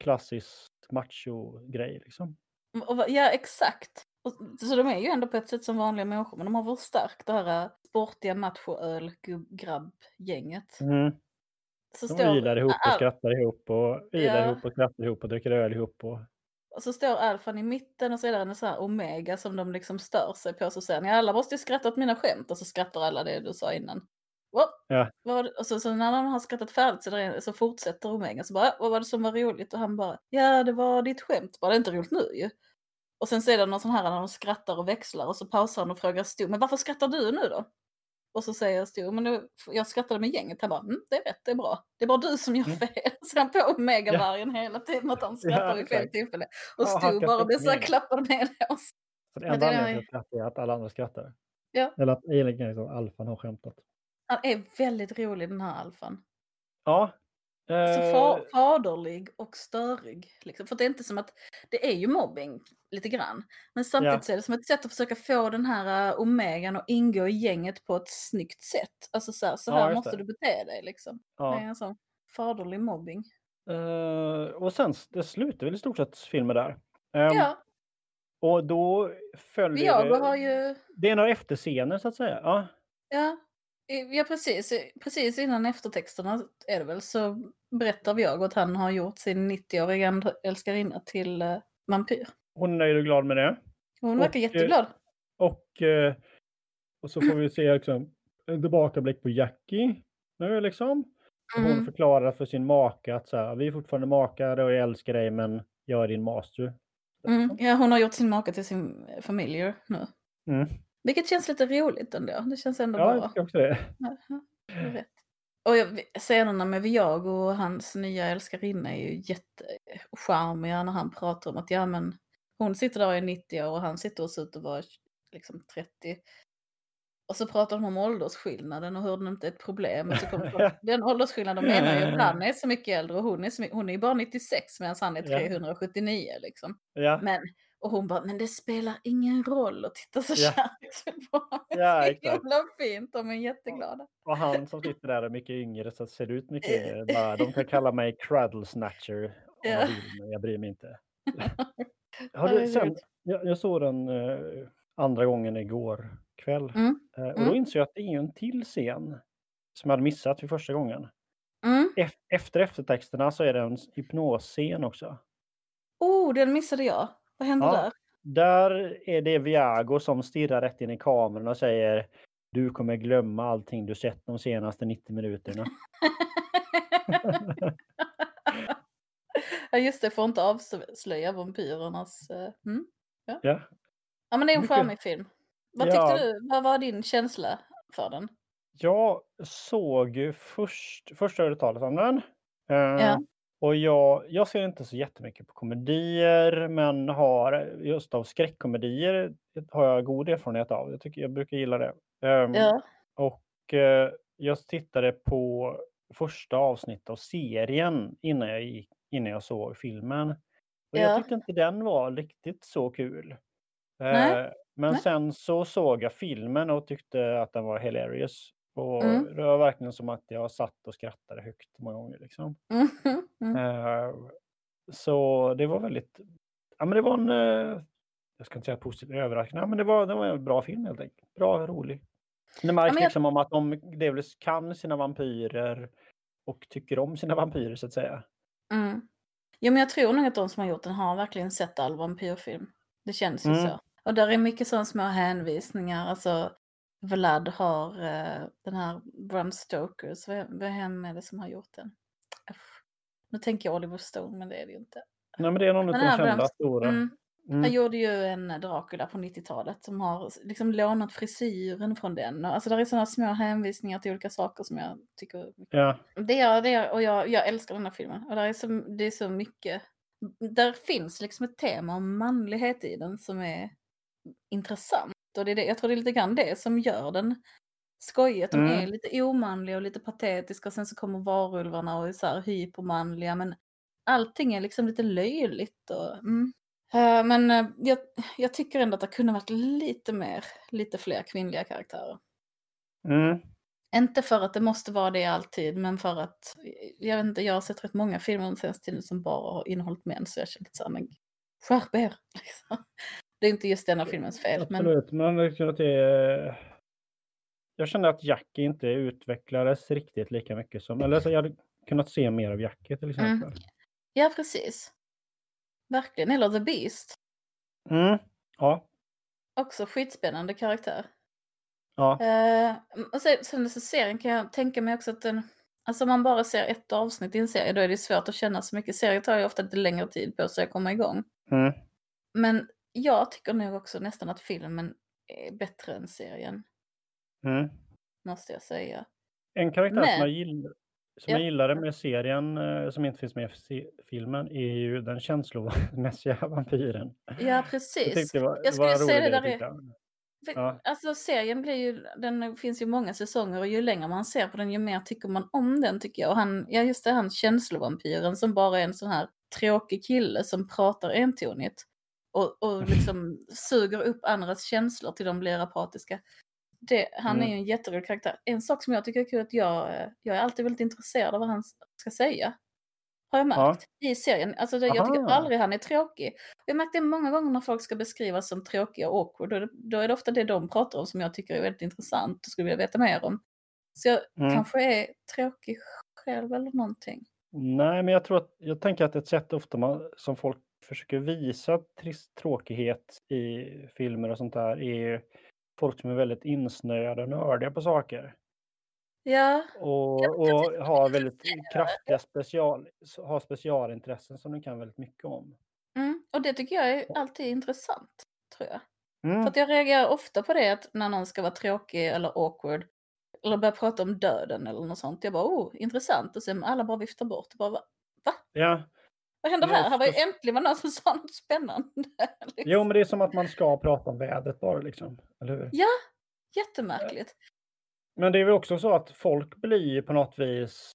klassiskt macho-grej liksom. Va- Ja, exakt. Så de är ju ändå på ett sätt som vanliga människor, men de har förstärkt det här äh, sportiga machoöl-grabb-gänget. Mm. Så De står, ylar ihop och skrattar ihop och ylar Ja. ihop och skrattar ihop och dricker öl ihop. Och... och så står alfan i mitten och så är det en sån här omega som de liksom stör sig på. Så säger ni alla måste ju skratta åt mina skämt och så skrattar alla det du sa innan. What? Ja. Och så, så när de har skrattat färdigt så, där, så fortsätter omega. Så bara, "Äh, vad var det som var roligt? Och han bara, ja det var ditt skämt. Bara det är inte roligt nu ju. Och sen så är det någon sån här när de skrattar och växlar och så pausar han och frågar Stu, men varför skrattar du nu då? Och så säger Stu, men nu, jag skrattade med gänget. Han bara, mm, det är rätt, det är bra. Det är bara du som gör Mm. fel. Så han på Omegavargen hela tiden att han skrattar Ja, vid fel tillfälle. Och Ja, Stu bara blir så här med. klappad med oss. Så det Men enda anledningen är- till att skratta är att alla andra skrattar. Ja. Eller att egentligen liksom alfan har skämtat. Han är väldigt rolig den här alfan. Ja. Så eh, fa- faderlig och störig. Liksom. För det är inte som att, det är ju mobbing lite grann. Men samtidigt Ja. så är det som ett sätt att försöka få den här uh, omegan att ingå i gänget på ett snyggt sätt. Alltså så här, så Ja, här just måste det. du bete dig liksom. Det är ja. en sån faderlig mobbing. Eh, och sen det slutar väl i stort sett filmen där. Ehm, ja, Och då följer Viago det, har ju, det är några efterscener så att säga. Ja. ja, ja precis, i- precis innan eftertexterna är det väl så berättar Viago att han har gjort sin 90-åriga and- älskarinna till uh, vampyr. Hon är nöjd och glad med det. Hon verkar Och, eh, jätteglad. Och, eh, och så får vi se liksom, en tillbakablick på Jackie. Nu liksom. Hon Mm. förklarar för sin maka att så här, vi är fortfarande makar och jag älskar dig men jag är din master. Mm. Ja, hon har gjort sin maka till sin familj nu. Mm. Vilket känns lite roligt ändå. Det känns ändå Ja, jag bra. tycker också det. Ja, ja, det. Och jag, scenerna med Viago och hans nya älskarinna är ju jättecharmiga när han pratar om att ja men hon sitter där och är 90 år och han sitter och ser ut att vara liksom 30. Och så pratar de om åldersskillnaden och hur den inte är ett problem. Och så kommer folk, den åldersskillnaden menar ju att han är så mycket äldre och hon är, så mycket, hon är ju bara 96 medan han är Ja. 379 liksom. Ja, Men, och hon bara, men det spelar ingen roll och tittar så Ja. kärleksfullt på honom. Ja, det är exakt. himla fint, de är jätteglada. och han som sitter där är mycket yngre så ser ut mycket bara, de kan kalla mig cradle snatcher Ja. men jag bryr mig inte. Har du, sen, jag, jag såg den eh, andra gången igår kväll Mm, eh, och Mm. då insåg jag att det är en till scen som jag hade missat vid första gången. mm. Ef- Efter eftertexterna så är det en hypnosscen också. Oh, den missade jag. Vad hände Ja. där? Där är det Viago som stirrar rätt in i kameran och säger du kommer glömma allting du sett de senaste 90 minuterna. ja just det, får inte avslöja vampyrernas... eh, Mm. Ja. Ja men det är en charmig film. Vad Ja. tyckte du? Vad var din känsla för den? Jag såg ju först, först hörde talas om den. Eh, Ja. Och jag, jag ser inte så jättemycket på komedier, men har just av skräckkomedier har jag god erfarenhet av. Jag, tycker, jag brukar gilla det. Ehm, Ja. Och eh, jag tittade på första avsnittet av serien innan jag, gick, innan jag såg filmen. Och Ja. jag tyckte inte den var riktigt så kul. Eh, men Nej. sen så såg jag filmen och tyckte att den var hilarious. Och Mm. det var verkligen som att jag satt och skrattade högt många gånger. Liksom. Mm. Eh, så det var väldigt, ja men det var en, eh, jag ska inte säga positiv överraskning, ja, men det var, det var en bra film helt enkelt. Bra och rolig. Det märks men jag- liksom om att de delvis kan sina vampyrer och tycker om sina vampyrer så att säga. Mm. Jo men jag tror nog att de som har gjort den har verkligen sett all vampyrfilm. Det känns ju Mm. så. Och där är mycket sådana små hänvisningar. Alltså Vlad har eh, den här Bram Stokers. Hem är det som har gjort den? Uff. Nu tänker jag Oliver Stone men det är det ju inte. Nej men det är någon av de kända Bram- stora. Mm. Mm. Han gjorde ju en Dracula på 90-talet som har liksom lånat frisyren från den. Alltså där är sådana små hänvisningar till olika saker som jag tycker Ja. det är det och jag, jag älskar den här filmen. Och där är så, det är så mycket. Där finns liksom ett tema om manlighet i den som är intressant. Och det är det, jag tror det är lite grann det som gör den skojig. Att de Mm. är lite omanliga och lite patetiska. Och sen så kommer varulvarna och är så här hypermanliga. Men allting är liksom lite löjligt. Och, mm. Eh, men eh, jag, jag tycker ändå att det kunde varit lite mer, lite fler kvinnliga karaktärer. Mm. Inte för att det måste vara det alltid, men för att, jag vet inte, jag har sett rätt många filmer den senaste tiden som bara har innehållit män, så jag känner lite såhär, men skärp er! Liksom. Det är inte just denna filmens fel, men Absolut, men att det. Jag kände att Jackie inte utvecklades riktigt lika mycket som... Eller så jag hade kunnat se mer av Jackie till exempel. ja precis. Verkligen, eller The Beast. Mm. Ja. Också skitspännande karaktär. Ja. Eh, och sen, sen så serien kan jag tänka mig också att den, alltså om man bara ser ett avsnitt i en serie, då är det svårt att känna så mycket. Serier tar ju ofta lite längre tid på sig att komma igång. Mm. Men jag tycker nog också nästan att filmen är bättre än serien, Mm. måste jag säga. En karaktär Men- som, jag, gill, som Ja. jag gillade med serien, eh, som inte finns med i filmen, är ju den känslomässiga vampyren. Ja, Jag precis. det var, Jag skulle säga det där är- jag. För, Ja. Alltså serien blir ju, den finns ju många säsonger och ju längre man ser på den ju mer tycker man om den tycker jag. Och han, ja just det, han känslovanpyren som bara är en sån här tråkig kille som pratar entonigt. Och, och liksom suger upp andras känslor till de blir apatiska. Det, han är Mm. ju en jätterolig karaktär. En sak som jag tycker är kul är att jag, eh, jag är alltid väldigt intresserad av vad han ska säga. Har jag Ja. märkt i serien. Alltså det, jag tycker aldrig han är tråkig. Jag har märkt det många gånger när folk ska beskrivas som tråkiga och awkward. Då är, då är det ofta det de pratar om som jag tycker är väldigt intressant och skulle vilja veta mer om. Så jag Mm. kanske är tråkig själv eller någonting. Nej, men jag tror att jag tänker att ett sätt ofta man, som folk försöker visa trist tråkighet i filmer och sånt där är folk som är väldigt insnöade och nördiga på saker. Ja, Och, och har väldigt kraftiga special, har specialintressen som de kan väldigt mycket om. mm, och det tycker jag är alltid intressant, tror jag. För Mm. att jag reagerar ofta på det att när någon ska vara tråkig eller awkward eller börja prata om döden eller något sånt. Jag bara, oh, intressant. Och sen alla bara viftar bort. Bara, va? Ja. Vad händer här? Här var ju äntligen var någon som sa något spännande. liksom. Jo, men det är som att man ska prata om vädret bara liksom. Eller hur? Ja, jättemärkligt. Men det är väl också så att folk blir på något vis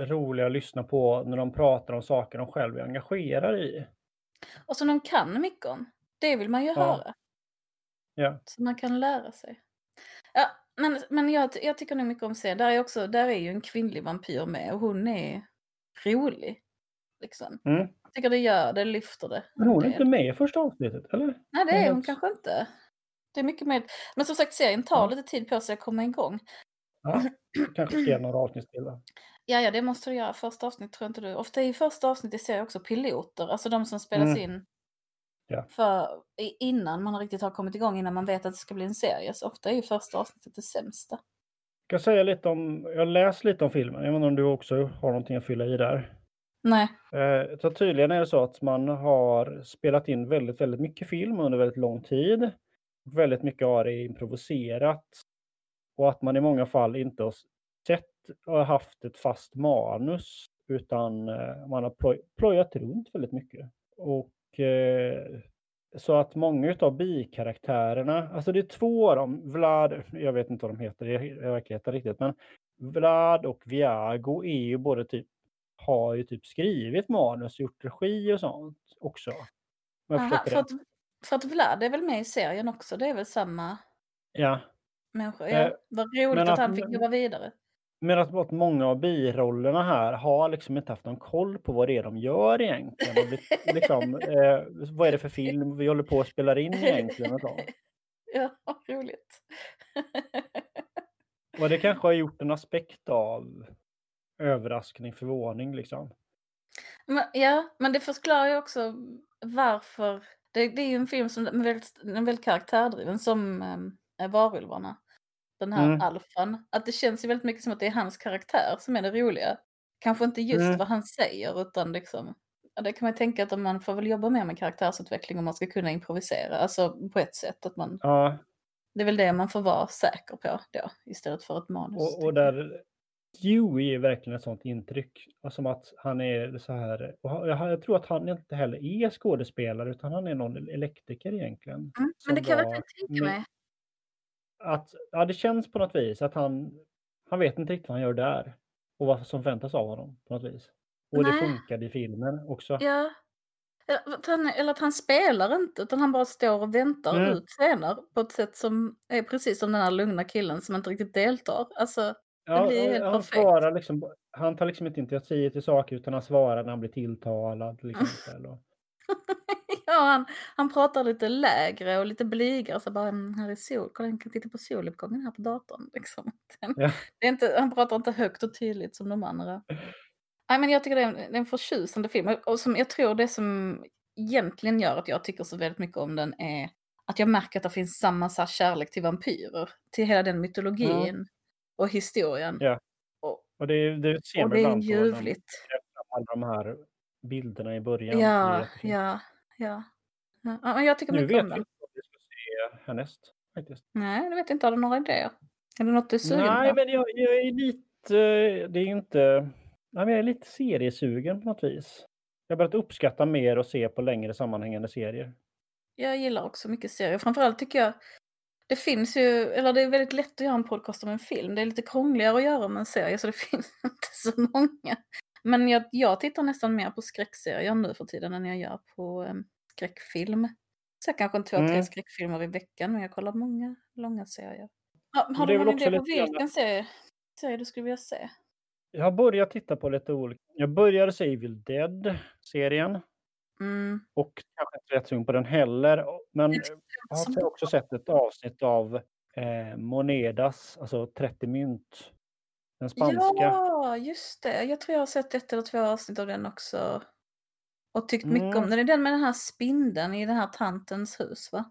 roliga att lyssna på när de pratar om saker de själv är engagerade i. Och som de kan mycket om. Det vill man ju Ja. höra. Ja. Så man kan lära sig. Ja, men, men jag, jag tycker nog mycket om serien. Där är, också, där är ju en kvinnlig vampyr med och hon är rolig. Liksom. Mm. Jag tycker det gör det, lyfter det. Men hon är inte med i första avsnittet, eller? Nej, det är hon kanske inte. Det är mycket mer. Men som sagt, serien tar Ja. lite tid på sig att komma igång. Ja. Kanske ska några avsnitt till. då. Ja, ja, det måste du göra. Första avsnitt tror jag inte du. Ofta är första avsnitt i serier också piloter, alltså de som spelas Mm. in Ja. för, i- innan man riktigt har kommit igång, innan man vet att det ska bli en serie. Så ofta är ju första avsnittet det sämsta. Jag säga lite om, jag läst lite om filmen, jag inte om du också har någonting att fylla i där. Nej. Eh, så tydligen är det så att man har spelat in väldigt, väldigt mycket film under väldigt lång tid. Väldigt mycket har det improviserat. Och att man i många fall inte har sett och haft ett fast manus utan eh, man har ploj, plojat runt väldigt mycket. Och eh, så att många av bikaraktärerna, alltså det är två av dem, Vlad, jag vet inte vad de heter i verkligheten riktigt, men Vlad och Viago är ju både typ har ju typ skrivit manus, gjort regi och sånt också. Aha, för, att, för att Vlad är väl med i serien också? Det är väl samma Ja, människa? Eh, Ja, vad roligt att, att- han fick jobba vidare. men att många av birollerna här har liksom inte haft någon koll på vad det är de gör egentligen. Liksom, eh, vad är det för film vi håller på att spela in egentligen och så. Ja, roligt. Och det kanske har gjort en aspekt av överraskning, förvåning liksom. Men, ja, men det förklarar ju också varför. Det, det är ju en film som är väldigt, är väldigt karaktärdriven som um, Varulvarna. Den här Mm. alfan. Att det känns ju väldigt mycket som att det är hans karaktär som är det roliga. Kanske inte just Mm. vad han säger utan liksom. Ja, det kan man tänka att man får väl jobba mer med karaktärsutveckling om man ska kunna improvisera. Alltså på ett sätt att man. Ja, Det är väl det man får vara säker på då istället för ett manus. och, och där Dewey är verkligen ett sånt intryck. Som att han är så här. Och jag, tror att han inte heller är skådespelare utan han är någon elektriker egentligen. Mm, men det kan jag verkligen tänka mig. Att, ja, det känns på något vis att han, han vet inte riktigt vad han gör där. Och vad som förväntas av honom på något vis. Och det Nej. funkade i filmen också. Ja. Att, han, eller att han spelar inte utan han bara står och väntar Mm. ut scener på ett sätt som är precis som den här lugna killen som inte riktigt deltar. Alltså, Ja, blir och helt han, perfekt. svarar liksom, han tar liksom inte initiativ till saker utan han svarar när han blir tilltalad. Och, ja, han, han pratar lite lägre och lite blygare. Så bara, "Mm, här är sol, kolla jag kan titta på soluppgången här på datorn. Liksom. Den, Ja. det är inte, han pratar inte högt och tydligt som de andra. Nej, men jag tycker det är en, det är en förtjusande film. Och som jag tror det som egentligen gör att jag tycker så väldigt mycket om den är att jag märker att det finns samma så här kärlek till vampyrer. Till hela den mytologin och historien. Ja. Och, och det, det ser och det är på ljuvligt. alla de här bilderna i början. Är Ja, ja, ja. ja. jag tycker Nu mycket vet om vi den. inte vad vi ska se härnäst. Faktiskt. Nej, jag vet inte. Har du några idéer? Är det något du är sugen Nej, på? men jag, jag är lite, det är inte, nej, men jag är lite seriesugen på något vis. Jag har börjat uppskatta mer och se på längre sammanhängande serier. Jag gillar också mycket serier. Framförallt tycker jag det finns ju, eller det är väldigt lätt att göra en podcast om en film. Det är lite krångligare att göra om en serie så det finns inte så många. Men jag, jag tittar nästan mer på skräckserier nu för tiden än jag gör på um, skräckfilm. Så kanske en två, tre Mm. skräckfilmer i veckan men jag kollar många långa serier. Men har du någon idé på vilken serie, serie du skulle vilja se? Jag har börjat titta på lite olika. Jag började se Evil Dead-serien Mm. och kanske inte rätt sugen på den heller. Men jag har också sett ett avsnitt av eh, Monedas, alltså 30 mynt. Den spanska. Ja, just det. Jag tror jag har sett ett eller två avsnitt av den också. Och tyckt mycket om Mm. den. Det är den med den här spindeln i den här tantens hus va?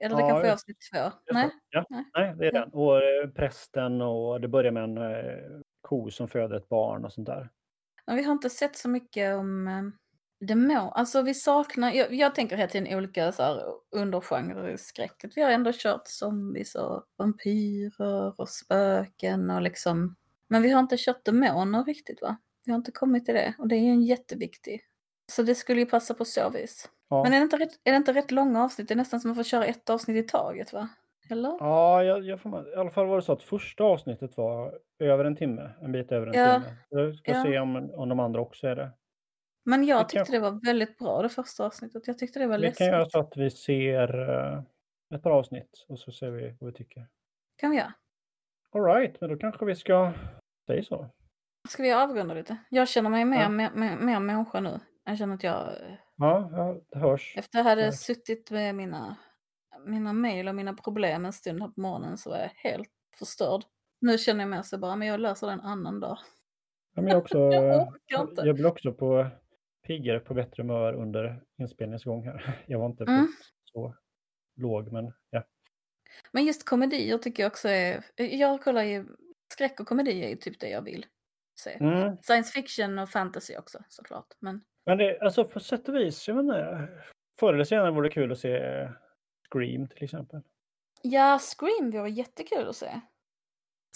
Eller det Ja, kanske är avsnitt två? Nej? Ja, Nej. nej, det är den. Och eh, prästen och det börjar med en eh, ko som föder ett barn och sånt där. Men vi har inte sett så mycket om... Det må, alltså vi saknar, jag, jag tänker hela tiden olika så här, undergenrer i skräck. Vi har ändå kört zombies och vampyrer och spöken och liksom, men vi har inte kört demoner riktigt va? Vi har inte kommit till det och det är ju en jätteviktig. Så det skulle ju passa på så vis. Ja. Men är det, inte rätt, är det inte rätt långa avsnitt? Det är nästan som att man får köra ett avsnitt i taget va? Eller? Ja, jag, jag får, i alla fall var det så att första avsnittet var över en timme, en bit över en Ja, timme. Jag ska ja. se om, om de andra också är det. Men jag tyckte det var väldigt bra det första avsnittet. Jag tyckte det var Vi kan göra så att vi ser eh, ett par avsnitt och så ser vi vad vi tycker. Kan vi göra? All right, men då kanske vi ska säga så. Ska vi avrunda lite? Jag känner mig mer, Ja. mer, mer, mer människa nu. Jag känner att jag, eh, Ja, ja det hörs. efter att jag hade suttit med mina, mina mejl och mina problem en stund här på morgonen så var jag helt förstörd. Nu känner jag mer så bara, men jag löser det en annan dag. Ja, men jag, också, Jag eh, jag blir också på piggare, på bättre humör under inspelningens gång här. Jag var inte Mm. så låg, men ja. Men just komedier tycker jag också är, jag kollar ju, skräck och komedi är ju typ det jag vill se. Mm. Science fiction och fantasy också såklart. Men Men det, alltså på sätt och vis, jag vet inte, förr eller senare vore det kul att se eh, Scream till exempel. ja, Scream vore jättekul att se.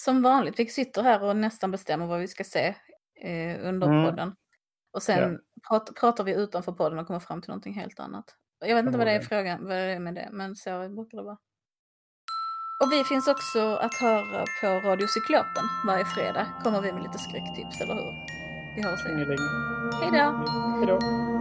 Som vanligt, vi sitter här och nästan bestämmer vad vi ska se eh, under Mm. podden. Och sen prat, pratar vi utanför podden och kommer fram till någonting helt annat. Jag vet inte vad det är frågan, vad det är med det, men så brukar det vara. Och vi finns också att höra på Radio Cyklopen varje fredag. Kommer vi med lite skräcktips, eller hur? Vi hörs då! Hej då.